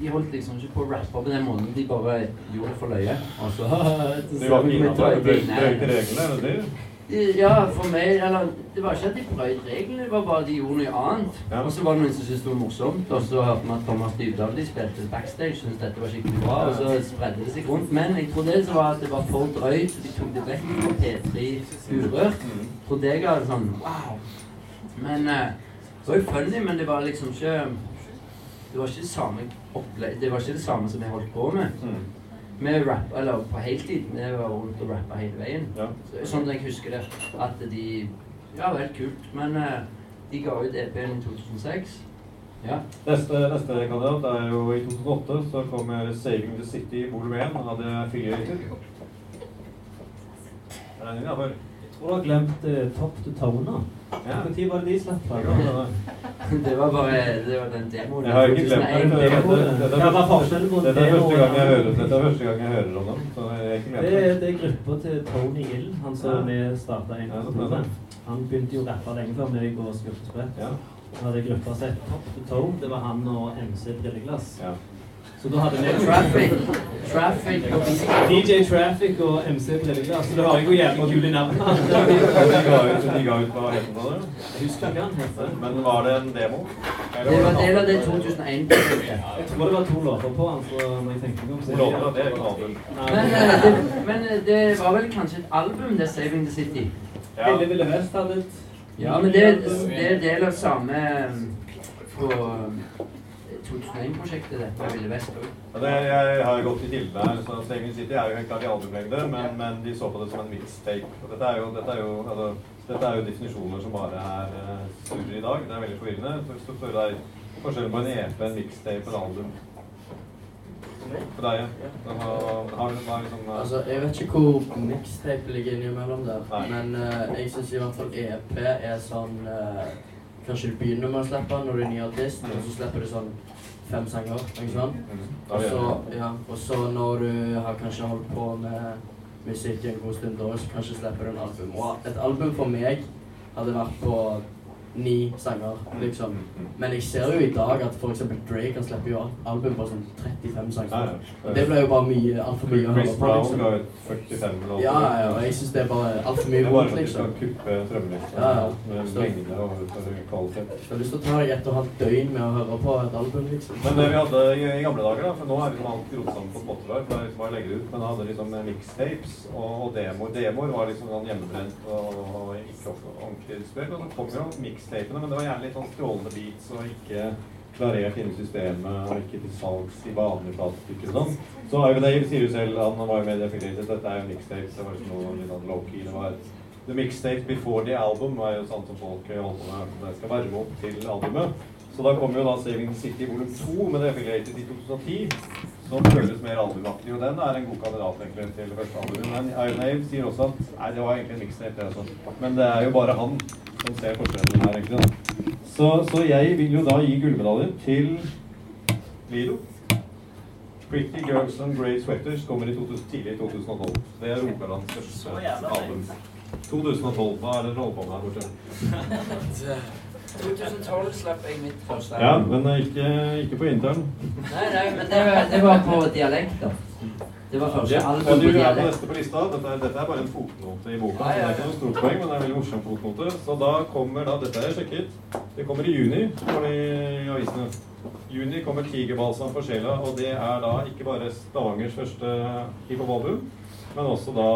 De holdt liksom ikke på å rappe på den måten. De bare gjorde det for løye. Og så De var ikke innafor. Brøyte reglene, er det det? Ja, for meg Eller det var ikke at de brøt reglene, det var bare de gjorde noe annet. Ja. Og så var det noen som syntes det var morsomt, og så hørte vi at Thomas Dybdahl de spilte backstage, syntes dette var skikkelig bra, og så spredde det seg rundt. Men jeg tror det som var at det var for drøyt, så de tok det vekk fra P3 Urørt. Mm. Trodde jeg hadde sånn wow. Men eh, det var jo funny, men det var liksom ikke Det var ikke det samme opplegg Det var ikke det samme som jeg holdt på med. Vi rappa eller på heltid. Vi var rundt og rappa hele veien. Ja. Sånn jeg husker det. At de Ja, vel, kult. Men eh, de ga ut EP-en i 2006. Ja. Neste, neste kandidat er jo i 2008. Så kommer 'Saving the City' volum 1 av hadde fire? Jeg tror du har glemt uh, Top to Tone. Ja. Når var det de slapp? Det. Det var bare Det var den demoen. Jeg har ikke glemt det. 2001. Dette- dette- dette er første- er gang jeg hører, dette er første gang jeg hører om dem. Så jeg er ikke med Det, på det. det er gruppa til Tony Hill, han som vi starta en gang det gruppe Han begynte jo å rappe lenge før meg og spilte sprett. Ja. Han hadde gruppa sett Top to Toe. Det var han og MC Brilleglass. Ja. Så da hadde vi Traffic. Traffic og DJ Traffic og MC Briller. Så det var jo jævlig kule navn. De ga ut, de ga ut hva het den da? Jeg husker ikke hva het. Men var det en demo? Eller Det var det del av det album? 2001-prosjektet. Jeg tror det var to låter på den. så når jeg tenker meg om så låter, det er. Men, eh, det, men eh, det var vel kanskje et album, det 'Saving the City'? Ja. Ville Ville Vest hadde et Ja, men det, det er del av samme eh, på eh, 2001-prosjektet, dette Ville Vest òg. Ja, det, jeg har gått i kildene her, så Staving City er jo helt klart i albumlengde, men, men de så på det som en mixtape. Dette er jo, dette er jo, altså, dette er jo definisjoner som bare er uh, surrer i dag. Det er veldig forvirrende. Så, hvis du det deg forskjellen på en EP, en mixtape et album. For deg, ja. Har, har du hva er liksom uh... Altså, jeg vet ikke hvor mixtape ligger innimellom der, Nei. men uh, jeg syns i hvert fall EP er sånn eh, Kanskje du begynner med å slippe når du er ny artist, og så slipper du sånn fem sanger. ikke sant? mm, Og så, ja, og så når du har kanskje holdt på med musikk en god stund, da så kanskje slipper du en album. Og et album for meg hadde vært på ni sanger, liksom. Men jeg ser jo i dag at eksempel Drake kan slippe jo album på sånn 35 sanger. Det ble jo bare mye, altfor mye å Chris høre på, Brown liksom. ga ut 45 låter. Ja, ja, og jeg syns det er bare altfor Det mye er bare vondt, for at de skal liksom. kuppe strømmelista Ja, ja. med mengde og kvalitet. Jeg har lyst til å ta deg et og et halvt døgn med å høre på et album, liksom. Men det vi hadde i, gamle dager, da, for nå er liksom alt grodd sammen på Spotify, for det er liksom bare å legge det ut, men da hadde vi liksom mixtapes og, og demoer. Demoer var liksom sånn hjemmebrent og, og ikke ordentlig spilt. Og så kom jo mixtapene, men det var gjerne litt sånn strålende beats og ikke klarert inni systemet og ikke til salgs i vanlige platestykker og sånn. Så Ivan sier jo selv, han var jo med i Affiliated, dette er jo mixtapes, det var ikke noe litt sånn low-key. Det var The mixtape before the album var jo sånn som folk holdt på med, det skal varme opp til albumet. Så da kom jo da Saving City volum 2 med The Affiliated i 2010, som føles mer albumaktig. Og den er en god kandidat egentlig til første album. Men Iron Ave sier også at nei, det var egentlig en mixtape, det også. Men det er jo bare han som ser forskjellen her, egentlig. da. Så, så jeg vil jo da gi gullmedaljer til Lido. Pretty Girls and Grey Sweaters kommer i 2000, tidlig i 2012. Det er Rogalands største album. 2012. Hva er det dere holder på med her borte? 2012 slapp jeg mitt forslag. Ja, men eh, ikke, ikke på intern. Nei, nei, men det, var- det var på dialekt, da. Det var første Ja, album dialekt. du er på neste på lista. Dette er, dette er bare en fotnote i boka. Ja, ja, så Det er ikke noe stort poeng, men det er en veldig morsom fotnote. Så da kommer da, Dette er sjekket. Det kommer i juni, står det i avisene. Juni kommer Tigerbalsam for sjela, og det er da ikke bare Stavangers første hiphop-album, men også da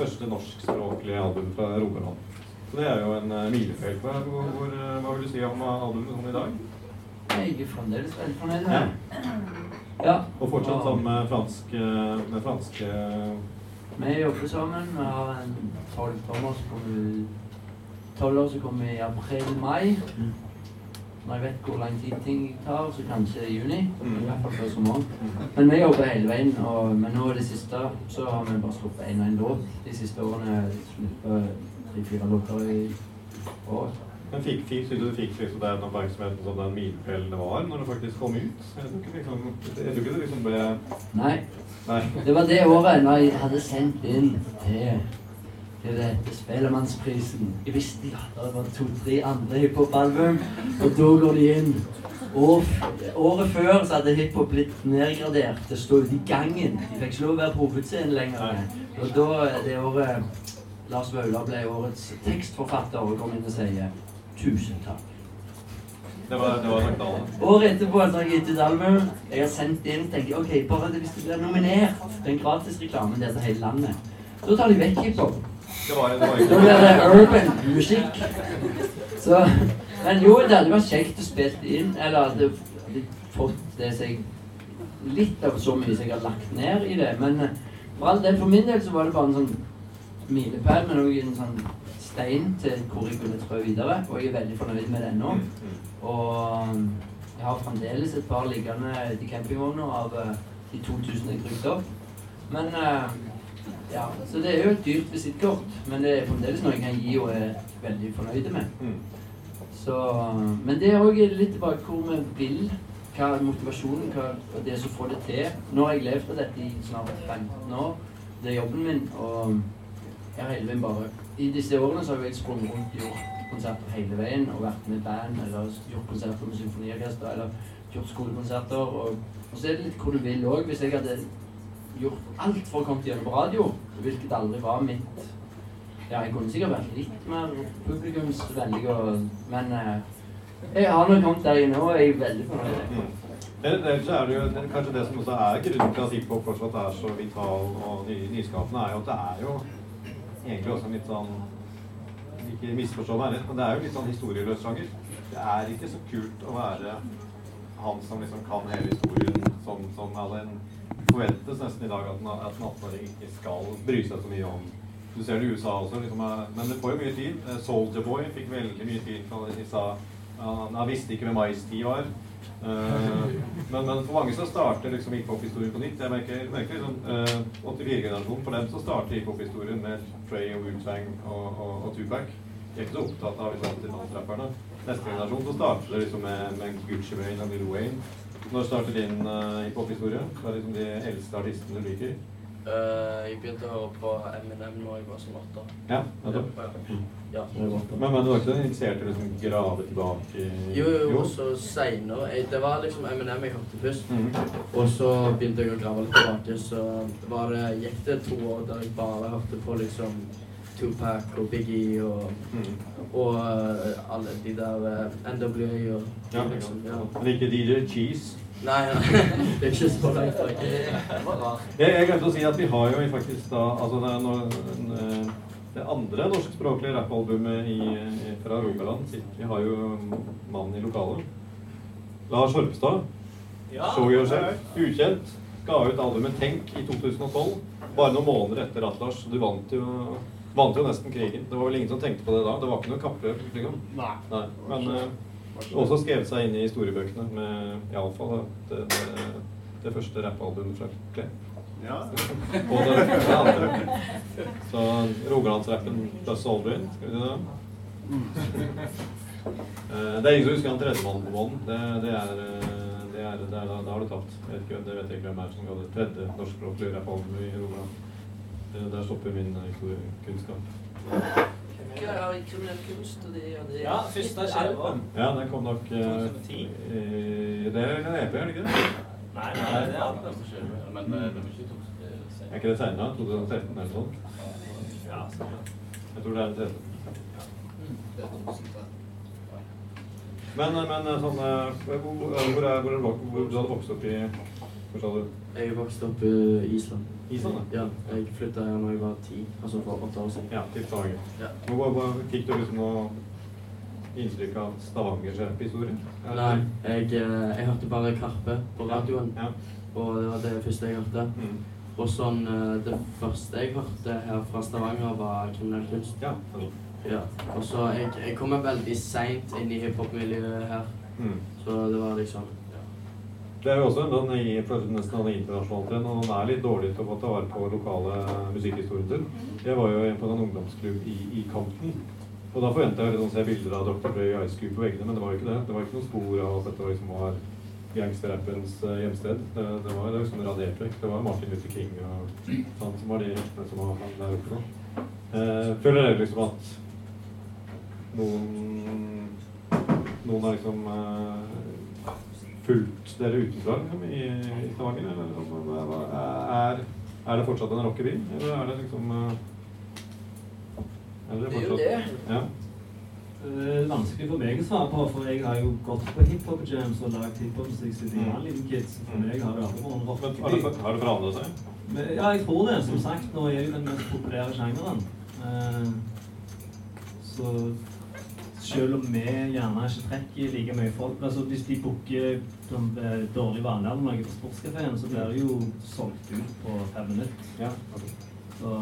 første norskspråklige album fra Rogaland. Så det er jo en uh, milepæl. Hva, eh, hva vil du si om uh, albumet sånn i dag? Jeg er fremdeles veldig fornøyd med det. Ja. Og fortsatt sammen med fransk, eh, med franske Vi jobber sammen. Vi har en tolvtommer som kommer tolv år som kommer i april-mai. Når jeg vet hvor lang tid ting tar, så kanskje i juni. I hvert fall før sommeren. Men vi jobber hele veien. Og, men nå i det siste så har vi bare sluppet én og én låt. De siste årene sluppet tre-fire låter i år. Men fikk, fikk, synes du du fikk liksom den oppmerksomheten som den milepælen var når det faktisk kom ut? Jeg tror ikke, liksom, jeg tror ikke det liksom ble Nei. Nei. Det var det året når jeg hadde sendt inn til til dette Spellemannsprisen. Jeg visste ja, det var to-tre andre hiphop-album, og da går de inn. Og året før så hadde hiphop blitt nedgradert å stå ute i gangen. De fikk ikke lov å være på hovedscenen lenger. Og da, det året Lars Vaular ble årets tekstforfatter og kom inn og sier tusen takk. Det var, det var. Året etterpå etter jeg gitt ut album, jeg har sendt inn, tenker ok, bare det, hvis det blir nominert den gratis gratisreklame der til hele landet, da tar de vekk hiphop. Det var, det var Da blir det urban musikk. Så, men jo, det hadde vært kjekt å spille inn, eller hadde, hadde fått det seg litt av så mye som jeg har lagt ned i det, men eh, for all del, for min del så var det bare en sånn milepæl, men også en sånn stein til hvor jeg kunne trø videre, og jeg er veldig fornøyd med den nå. Og jeg har fremdeles et par liggende i campingvogna av eh, de 2000 jeg brukte opp. Men eh, ja, så det er jo et dyrt visittkort, men det er fremdeles noe jeg kan gi og er veldig fornøyd med. Mm. Så, men det er òg litt tilbake hvor vi vil. Hva er motivasjonen, hva og det som får det til. Nå har jeg levd av dette i snart 15 år. Det er jobben min, og jeg hele veien bare I disse årene så har jeg sprunget rundt gjort konserter hele veien og vært med band eller gjort konserter med symfoniorkester eller gjort skolekonserter. Og, og så er det litt hvor du vil òg. Hvis jeg hadde gjort alt for å komme gjennom på radio, hvilket aldri var mitt Ja, jeg kunne sikkert vært litt mer publikumsvennlig, og, men eh, jeg har nå kommet der inne, og jeg er veldig fornøyd. Mm. Ellers er det jo kanskje det som også er grunnen til at hiphop fortsatt er så vital og ny, nyskapende, er jo at det er jo egentlig også en litt sånn Ikke misforstå meg rett, men det er jo litt sånn historieløs sjanger. Det er ikke så kult å være han som liksom kan hele historien som, som alle en forventes nesten i dag at en 18-åring ikke skal bry seg så mye om. Du ser det i USA også, liksom, eh, men det får jo mye tid. Eh, Soldier Boy fikk veldig mye tid fra han visste ikke hvem Ice-T var. Eh, men, men for mange så starter liksom hiphop-historien på nytt. Jeg merker, merker liksom eh, 84-generasjonen, for dem så starter hiphop-historien med Trey og Wu-Tang og, og, og Tupac. De er ikke så opptatt av liksom, 80-tallsrapperne. Neste generasjon så starter det liksom med, med Gucci Wayne og Lil Wayne. Når starter din uh, hiphop-historie? Hva er liksom de eldste artistene du liker? Eh, jeg begynte å høre på Eminem da jeg var sånn åtte. Ja, nettopp. Ja, var. Men, men du var ikke interessert i å liksom grave tilbake i Jo, jo, og så seinere Det var liksom Eminem jeg hørte først. Mm. Og så begynte jeg å grave litt tilbake, så var det, gikk det to år der jeg bare hørte på liksom Tupac og Biggie og, mm. og eh, alle de der uh, NWA og Ja, liksom, ja. Men ikke DJ Cheese? Nei, nei, det er ikke så langt vekk. Jeg, jeg glemte å si at vi har jo faktisk da Altså det, er når, eh, det andre norskspråklige rappalbumet i, i, fra Rogaland Vi har jo mannen i lokalet. Lars Horpstad. Show Yourself. Ukjent. Ga ut albumet Tenk i 2012. Bare noen måneder etter Atlas. Du vant jo, vant jo nesten krigen. Det var vel ingen som tenkte på det da. Det var ikke noe kappløp. Liksom. Nei. Nei. Men eh, også skrevet seg inn i historiebøkene med iallfall det, det, det første rappalbumet fra Klepp. Ja. Og det, det andre. Så Rogalandsrappen pluss Aldrin, skal vi si det? Eh, Det er ingen som husker han tredjemannen på månen. Det, det er, eh, det da, har du tapt. Jeg vet ikke, det vet jeg ikke hvem er som ga det tredje norskspråklige rappalbumet i Rogaland. Der stopper min eh, historiekunnskap. Hva er kriminell kunst og det og det? Ja, første album. Ja, den kom nok uh, i- Det er en EP, er det ikke det? Nei, Nei, det er alt album. det men eh, det var ikke tok Er ikke det seinere? 2013 eller noe sånt? Ja. Jeg tror det er den tredje. Det er 2013. Men, men sånn hvor, Hvor, hvor, hvor, hvor, er, hvor, hvor du hadde vokst opp i Hvor sa du? Jeg vokste opp i Island. Island, Ja, jeg flytta her da jeg var ti, altså for åtte år siden. Ja, til Stavanger. Ja. Hva, hvor, hvor, fikk du liksom noe inntrykk av Stavangers historie? Nei, jeg, eh, jeg hørte bare Karpe på radioen, Ja. og det var det første jeg hørte. Mm. Og sånn, eh, det første jeg hørte her fra Stavanger, var kriminell kunst. ja. Ja. Og så jeg, jeg kom veldig seint inn i hiphop-miljøet her, Mm. så det var liksom ja. Det er jo også en i- nesten en internasjonal trend, og man er litt dårlig til å ta vare på lokale musikkhistorien sin. Jeg var jo på en ungdomsklubb i, i Kanten. og da forventa jeg å liksom se bilder av Dr. Dre og Ice Cube på veggene, men det var jo ikke det. Det var ikke noen spor av at dette liksom var gangsterrappens eh, hjemsted. Det, det var liksom radert vekk. Det var Martin Luther King og sånn som var de heltene som var der oppe nå. Eh, føler dere liksom at noen noen har liksom eh, fulgt dere utenfra liksom, i, i Stavanger? Eller liksom, er, er det fortsatt en rockeby? Eller er det liksom eh, er Det er jo det. Ja. Det er vanskelig for meg å svare på, for jeg har jo gått på hiphop-jams og lagd hiphop-musikk siden jeg var liten kid. Så for meg har det aldri vært en har det, rockeby. har det forandret seg? Men, Ja, jeg tror det. Som sagt, nå er det jo den mest populære sjangeren. Uh, så selv om vi gjerne ikke trekker like mye folk altså Hvis de booker sånn, dårlig vanlig på sportskafeen, så blir det jo solgt ut på fem minutter. Ja. Så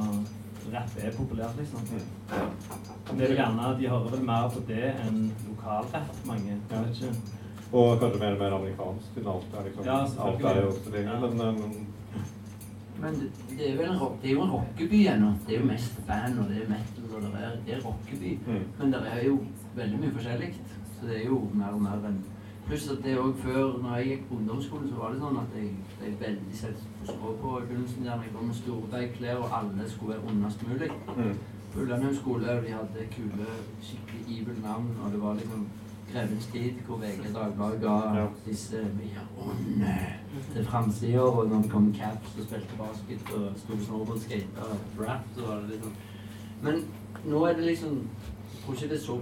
rapp er populært, liksom. Men Det er gjerne, De hører vel mer på det enn lokalrapp, mange. Jeg vet ikke. Og kanskje mer og mer amerikansk, siden alt er liksom Ja, Alt er jo også tilgjengelig. Ja. Men, men Men det, det er vel en, rock- det er jo en rockeby ennå. Det er jo mest band, og det er metal, og det er, det er rockeby. Mm. Men det er jo veldig mye forskjellig. Så det er jo mer og mer enn Pluss at det òg før, når jeg gikk på ungdomsskolen, så var det sånn at jeg ble veldig sett på skrå på kunsten. der Jeg kom med store beigklær, og alle skulle være ondest mulig. mm. På Ullandhaug skole, og de hadde kule, skikkelig evil navn, og det var liksom Grevens tid, hvor VG Dagbladet ga Ja. disse mye ånde til framsida, og når det kom Caps og spilte basket og sto snowboardskate og rap, så var det liksom Men nå er det liksom Jeg tror ikke det er så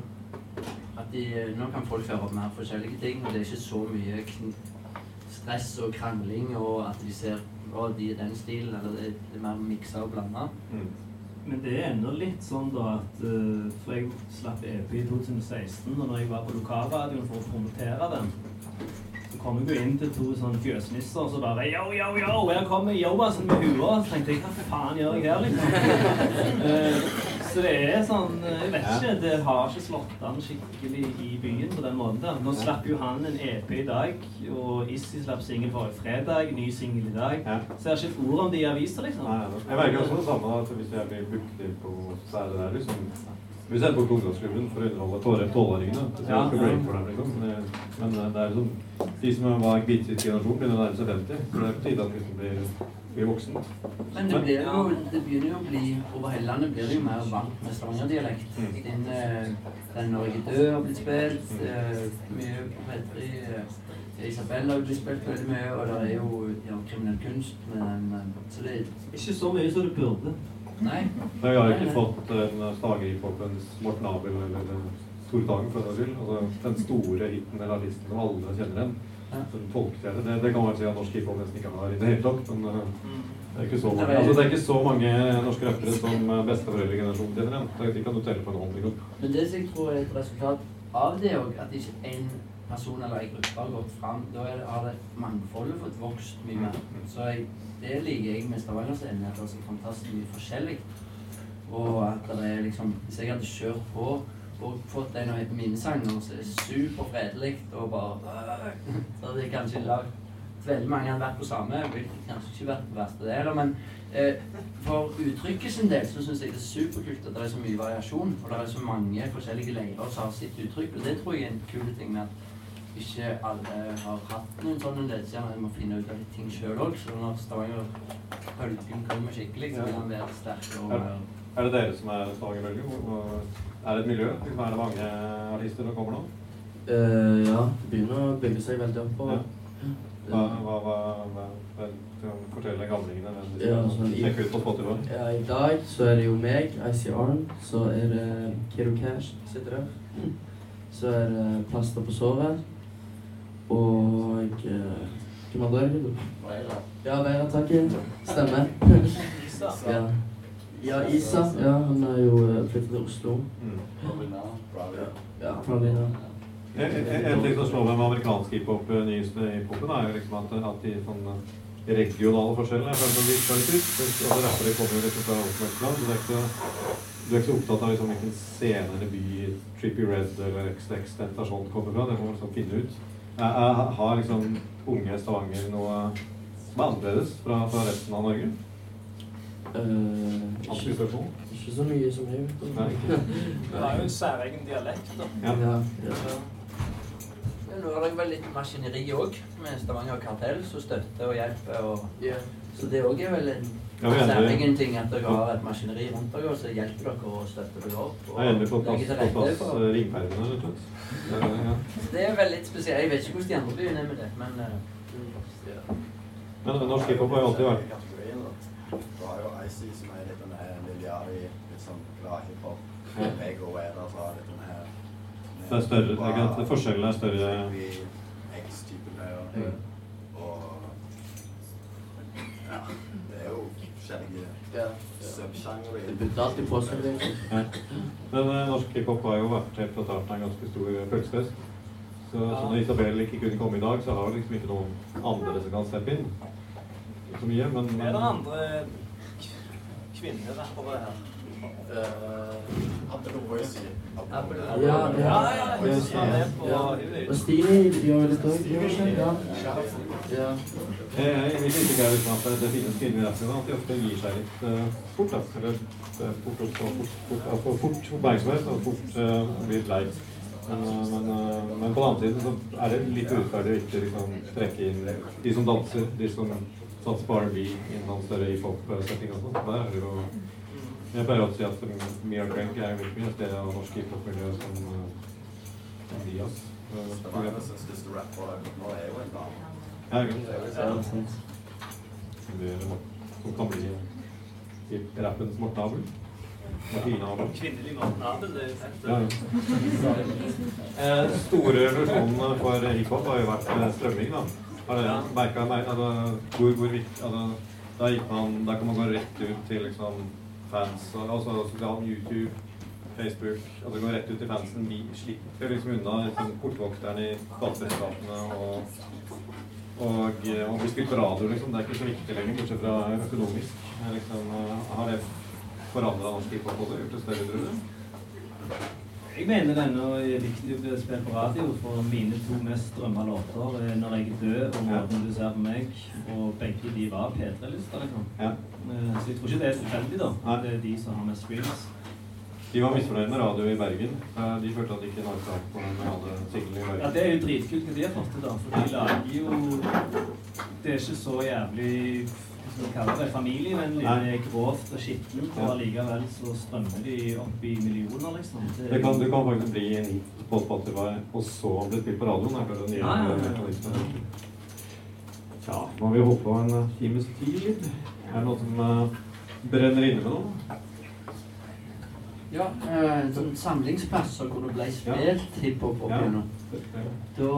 at de, Nå kan folk høre mer forskjellige ting, og det er ikke så mye kn stress og krangling, og at de ser å, de er den stilen, eller det, det er mer miksa og blanda. Mm. Men det er ennå litt sånn da at uh, For jeg slapp EP i 2016, og når jeg var på lokalradioen for å promotere den, så kom jeg jo inn til to sånne fjøsnisser som bare Yo, yo, yo! Her kommer Jobassen med hua! Så tenkte jeg hva faen gjør jeg her, liksom? Eh, så det er sånn eh, Jeg vet ikke. Det har ikke slått an skikkelig i byen på den måten. Nå slapp jo han en EP i dag, og Issi slapp singel forrige fredag, ny singel i dag. Så jeg har ikke et ord om de i avisa, liksom. Nei, jeg merker også det samme at hvis jeg blir booket på så er det der liksom Hvis jeg er på ungdomsklubben for å underholde tolv- tolvåringene, så Ja. dem, liksom. Men, det- er liksom De som var sitt generasjon, begynner å nærme seg 50. Så det er på tide at vi blir, blir voksen. Men det, blir jo, det begynner jo å bli Over hele landet blir det jo mer vant med stavangerdialekt. Mm. Den, eh, den Norge død har blitt spilt. eh, Mye på Petri. eh, har blitt spilt veldig mye, og det er jo ja, kriminell kunst. Men, så det Ikke så mye som det burde. Nei. Men vi har ikke fått en Stavanger-hiphopens Morten Abel eller Tore Tagen, for den saks skyld. Altså, den store hiten eller artisten som alle kjenner igjen. Ja. Som folkestjerne. Det, det kan man si at norsk hiphop nesten ikke har i det hele tatt. Men uh, det er ikke så mange, altså, det ikke så mange norske rappere som uh, besteforeldregenerasjonen til igjen. Det de kan du telle på en hånd. Liksom. Men det som jeg tror er et resultat av det òg, at ikke én person eller ei gruppe har gått fram, da det, har det mangfoldet fått vokst mye mer. Så jeg, det liker jeg med Stavanger-scenen, at det er så fantastisk mye forskjellig. Og at det er liksom Hvis jeg hadde kjørt på og fått en av mine sanger som er superfredelig og bare Så hadde jeg kanskje lagd Veldig mange hadde vært på samme, hvilket kanskje ikke vært på verste det men eh, for uttrykket sin del så syns jeg det er superkult at det er så mye variasjon, og det er så mange forskjellige leirer som har sitt uttrykk, og det tror jeg er en kul ting med at ikke alle har hatt noen sånne ledestjerner. Jeg må finne ut av litt ting sjøl òg, så når Stavanger-bølgen kommer skikkelig, så vil han være sterkere Er det dere som er Stavanger-bølgen? Er det et miljø? Er det mange artister som kommer nå? Uh, ja, det begynner å bygge seg veldig opp. Og, Ja. Hva, hva, hva, hva, hva kan fortelle gamlingene hvem de Ja, skal sånn i- sjekke ut på Spotify? Ja, I dag så er det jo meg, ICR, så er det Kiro Cash sitter der. Så er det Plaster på såret. Og eh, Hvem andre er det? Ja, Veira Taki. Stemmer. ja. Ja, Isa. Ja, han er jo eh, flyttet til Oslo. Mm. Ja, fra Lina. En ting som slår meg med amerikansk hiphop, eh, nyeste hiphopen, er jo liksom at, at de sånne regionale forskjellene jeg føler det visker litt ut. Altså, rappere kommer jo liksom fra Østlandet, så det er ikke, du er ikke så opptatt av liksom, hvilken scene eller by Trippy Red eller XX Tentasjon kommer fra. Det må man liksom finne ut. Jeg, jeg, har liksom unge Stavanger noe som er annerledes fra, fra resten av Norge? Eh, ikke, ikke så mye som jeg vet om. Det har jo en særegen dialekt, da. Ja. Ja, ja. Nå har dere vel litt maskineri òg, med Stavanger Kartell, som støtter og hjelper. Og, Ja. så det òg er vel en særegen ting at dere har et maskineri rundt dere, som så hjelper dere og støtter dere opp. Jeg er endelig fått plass, fått plass eh, rett og slett. Det er vel litt spesielt. Jeg vet ikke hvordan de andre byene er med det, men uh, Men men norsk hiphop har jo alltid vært. Du har jo IC, som er litt den her Liliari, litt sånn glad meg og Weather så har litt den her Det er større, ikke det forskjellen er større. X-typen her. Mm. Og ja, det er jo forskjellige Ja. subsjangre. Det bytter alltid på seg. det. Ja. Men eh, norsk hiphop har jo vært helt fra starten av en ganske stor pølsefest. Så, så når Isabel ikke kunne komme i dag, så har vi liksom ikke noen andre som kan steppe inn. Ikke så mye, men, Er det men andre kvinnerappere her? Apple Voice. Apple- Ja, ja. Ja, ja, er på Og Stine gjør jo litt òg? Ja. ja. Eh, jeg- mitt ikke er liksom at det finnes kvinner i rappene, at de ofte gir seg litt eh, fort. Eller eh, fort, oppmerksomhet og fort blir lei. Men, eh, men, eh, men på den andre siden så er det litt urettferdig å ikke liksom, trekke inn de som danser, de som satser på R&B innen en større hiphop-setting og sånn. Der er det jo Jeg pleier å si at Mia Crank er mye mye stedet av norsk hiphop-miljø som, som de, ass. Stavanger's største rapper nå er jo en dame. Ja. Det. Som kan bli rappens Morten Abel. Kvinnelig Morten Abel, det er fett. Ja, ja. Eh, store revolusjonen for hiphop har jo vært eh, strømming, da. Har dere merka altså, hvor, hvor viktig altså, da, gikk man, da kan man gå rett ut til liksom, fans, og, altså sosial YouTube, Facebook altså Gå rett ut til fansen. Vi slipper liksom unna liksom, portvokterne i gateselskapene og, og, eh, og bli spilt på radio, liksom. Det er ikke så viktig lenger, bortsett fra økonomisk. Liksom, eh, har det forandra norsk hiphop også? Gjort det større, tror du? Jeg mener ennå er viktig å spille på radio, for mine to mest strømma låter er 'Når jeg er død' og 'Måten du ser på meg'. Og begge de var P3-lister, liksom. Ja. Eh, Så jeg tror ikke det er tilfeldig, da. Nei. Det er de som har mest streams. De var misfornøyd med radio i Bergen. Eh, De følte at de ikke nådde opp på med alle singlene i Bergen. Ja, det er jo dritkult hva de har fått til, da. For de lager jo Det er ikke så jævlig vi kaller det, familievennlig. Det er grovt og skittent, og allikevel så strømmer de opp i millioner, liksom. Det kan, du kan faktisk bli en hit på Spotify, og så bli spilt på radioen. Det er det nye Ja, ja, ja. Ja, nå har vi holdt på en eh, times tid. Er det noe som uh, brenner inne med noe? Ja, eh, en sånn samlingsplass hvor det ble spilt hiphop opp Ja. igjennom. Da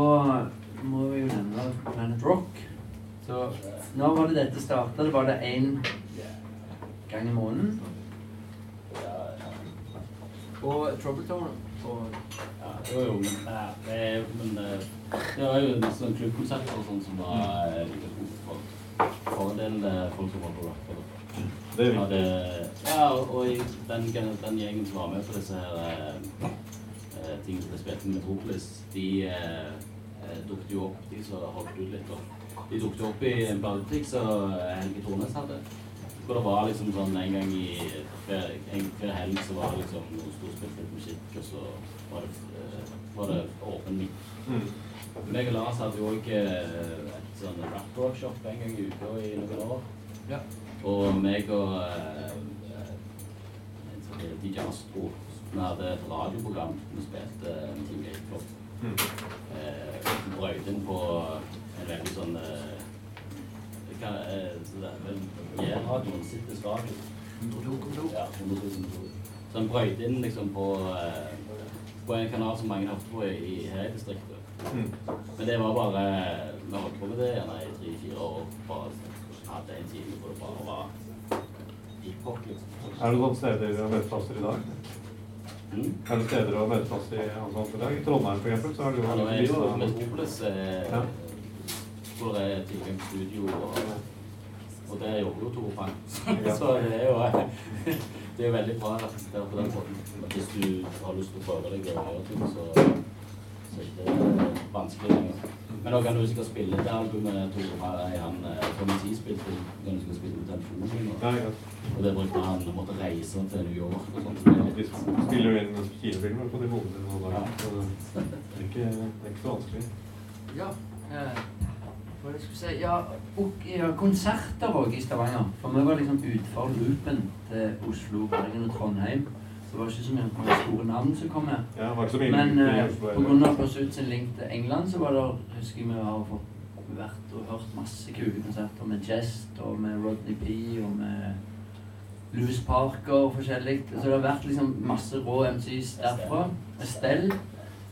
må vi jo nevne Planet Rock. Så når var det dette starta? Det var det én gang i måneden. Og Troubletown og Ja, jo, jo, men, eh, det, men det, det var jo nesten sånn klubbkonsert og sånn som var eh, like stort for, for en del eh, folk som var på rock. og- Det Ja, det, ja, og og i den, den gjengen som var med på disse her eh, eh, tingene som ble spilt i Metropolis, de eh, eh, dukket jo opp, de som holdt ut litt. Og de tok det opp i en platebutikk som Helge Tornes hadde. Hvor det var liksom sånn en gang i hver, en, hver helg så var det liksom noe storspilt litt musikk, og så var det, uh, var det åpen midt. Mm. Meg og Lars hadde jo òg et sånn rap-workshop en gang i uka i noen år. Ja. Og meg og uh, eh, DJ Astro, vi hadde et radioprogram vi spilte en time i flott. Mm. Eh, vi inn på veldig sånn hva, Jærradioen sitter radio. 102,2. Ja, 102,2. Så han brøyte inn liksom på, eh, på en kanal som mange hørte på i, her i distriktet. Mm. Men det var bare Vi holdt på med det gjerne i tre-fire år. Bare hadde en time hvor det bare var hiphop, liksom. Er det noen steder og møteplasser i dag? Mm. Er det steder og møteplasser i, altså, i dag? I Trondheim for eksempel, så har du Ja, jo lista- Metropolis eh, Ja. Hvor det er tilgang til studio, og, og det jobber jo Tore Frank. Så det er jo det er veldig bra representert på den måten. Hvis du har lyst til å prøve deg og gjøre ting, så, så er det ikke vanskelig lenger. Men da kan du sikkert spille det albumet Tore Frank, han eh, Tommy T spilte, kan du skal spille på telefonen. Og, Ja, og det brukte han å måtte reise til New York og sånt. Vi spiller jo inn kinofilmer på de bodene noen dager, så det er ikke, det er ikke så vanskelig. Ja. Hva jeg skulle si? Ja, og, ja, konserter òg i Stavanger. For vi var liksom utenfor loopen til Oslo, Bergen og Trondheim. Så det var ikke så mye store navn som kom her. Ja, Men grunn av Pursuit sin link til England, så var det husker jeg vi har fått vært og hørt masse kule konserter med Jest og med Rodney P og med Louis Parker og forskjellig. Så det har vært liksom masse rå MCs derfra. Estelle.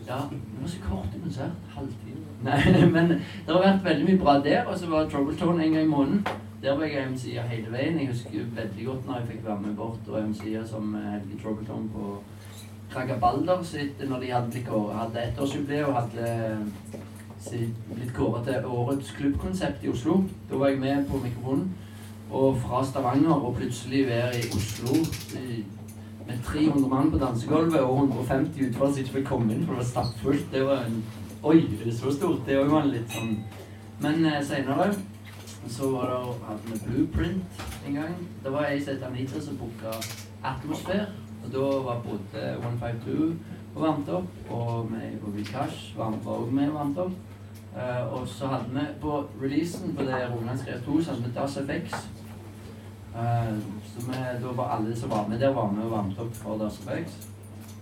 Ja, det var så kort konsert. Halvtime. Nei, men det har vært veldig mye bra der. Og så var Troubletown en gang i måneden. Der var jeg MC-er hele veien. Jeg husker veldig godt når jeg fikk være med bort og MC-er som eh, Helge Troubletown på Kragabalder sitt når de hadde, hadde ettårsjubileum og hadde eh, blitt kåret til årets klubbkonsept i Oslo. Da var jeg med på mikrofonen. Og fra Stavanger og plutselig være i Oslo med 300 mann på dansegulvet og 150 utenfor som ikke fikk komme inn, for det var stappfullt. Det var en Oi, det er så stort? Det var jo litt sånn Men eh, seinere så var det hadde vi Blueprint en gang. Det var ei som het Anita som booka Atmosfære. Og da var både 152 og varmt opp, og vi på Vikash var òg med og varmt opp. Eh, og så hadde vi på releasen på det Rogaland skrev 2, så hadde vi Das FX. Eh, så vi, da var alle som var med der, var med og varmet opp for Das FX.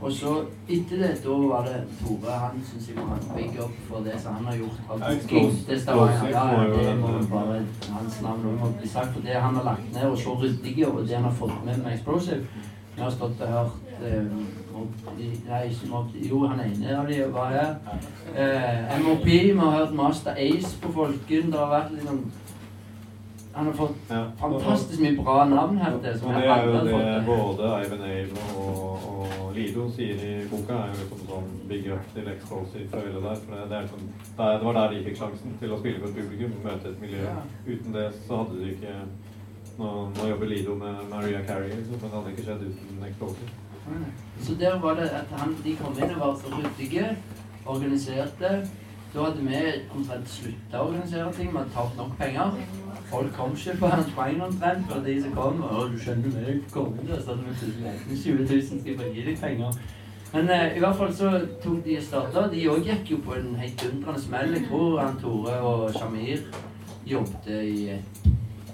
Og så etter det, da var det Tore Han syns jeg må ha en big up for det som han har gjort. av booking Explosive- til Stavanger. Ja, det må bare hans navn må bli sagt. For det han har lagt ned, og så ryddige, over det han har fått med med Explosive Vi har stått og hørt eh, Mob- Nei, ikke Mob Jo, han ene av de var her. Eh, MOP, vi har hørt Master Ace på Folken. Det har vært liksom Han har fått Ja. fantastisk mye bra navn her Det, Som Og det er jo det både Ivan Ave og, og Lido sier i boka, er jo liksom sånn big up til Explosive hele der. For det, det, sånn, det, var der de fikk sjansen til å spille for et publikum, møte et miljø. Ja. Uten det så hadde de ikke Nå, nå jobber Lido med Maria Carey, liksom, men det hadde ikke skjedd uten Explosive. Så der var det at han, de kom inn og var så ryddige, organiserte. Da hadde vi omtrent slutta å organisere ting. Vi hadde tatt nok penger. Folk kom ikke på hans bein omtrent. Og de som kom og du skjønner meg, kongen der. Så plutselig lagt 20 000, skal jeg gi deg penger. Men eh, i hvert fall så tok de starta. De òg gikk jo på en heidundrende smell. Jeg tror han Tore og Shamir jobbet i et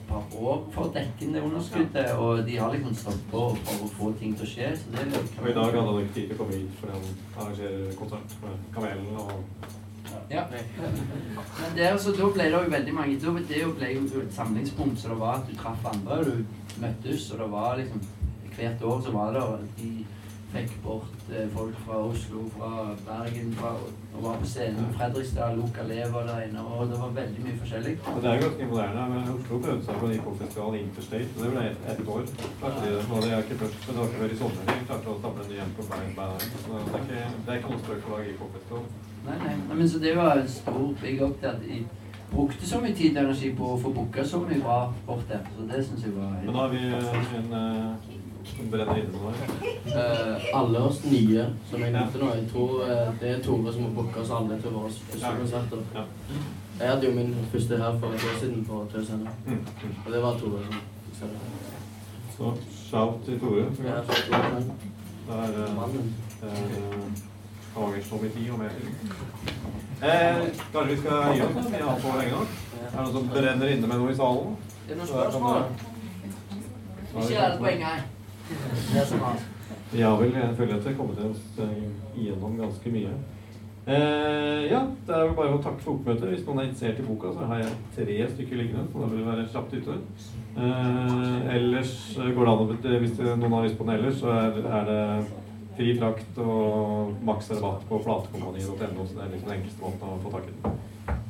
par år for å dekke det underskuddet. Og de har liksom på for å få ting til å skje. Så det er Og i dag hadde han ikke tid til å komme hit fordi han arrangerer konsert med Kamelen og Ja. Men der, så da ble det jo veldig mange da, Det ble jo et samlingspunkt, så det var at du traff andre, og du møttes, og det var liksom Hvert år så var det, og de fikk bort eh, folk fra Oslo, fra Bergen, fra, og var på scenen. Fredrikstad, Luca Lever der inne, og det var veldig mye forskjellig. Men det er jo ganske imponerende. men Oslo prøvde seg på en hiphop-festival Interstate, og det ble ett et år. Klarte de. Og det er ikke først, men det var ikke før i sommer de klarte å samle en ny en på Bergen, Band. Så det er ikke, det er noe spøk å lage hiphop-festival. Nei, nei, nei, men så det var en stor big up at de brukte så mye tid og energi på å få booka så mye bra bort der. Så det syns jeg var Men nå har vi en som brenner inne nå. Uh, Eh, alle oss nye som jeg nevnte nå, jeg tror uh, det er Tore som har booka oss alle til våre første Ja. konserter. Ja. Jeg hadde jo min første her for et år siden på Tøysene, Mm, mm. og det var Tore som fiksa det. Så shout til Tore. Ja, så Tore, Det er eh, og mer til. Eh, kanskje vi skal gi oss? da? Vi har på lenge nok. Er det noen som brenner inne med noe i salen? Er det noen jeg spørsmål? Ikke gjør det poenget her. Det som har. Ja vel, jeg føler at vi har kommet oss igjennom ganske mye. Eh, ja, det er vel bare å takke for oppmøtet. Hvis noen er interessert i boka, så har jeg tre stykker liggende, så da vil vi være kjapt ute. Eh, ellers eh, går det an å Hvis noen har lyst på den ellers, så er, er det fri frakt og maks rabatt på platekompani.no, så det er liksom den enkleste måten å få tak i den.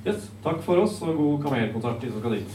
Yes, takk for oss, og god kamelkonsert, de som skal dit.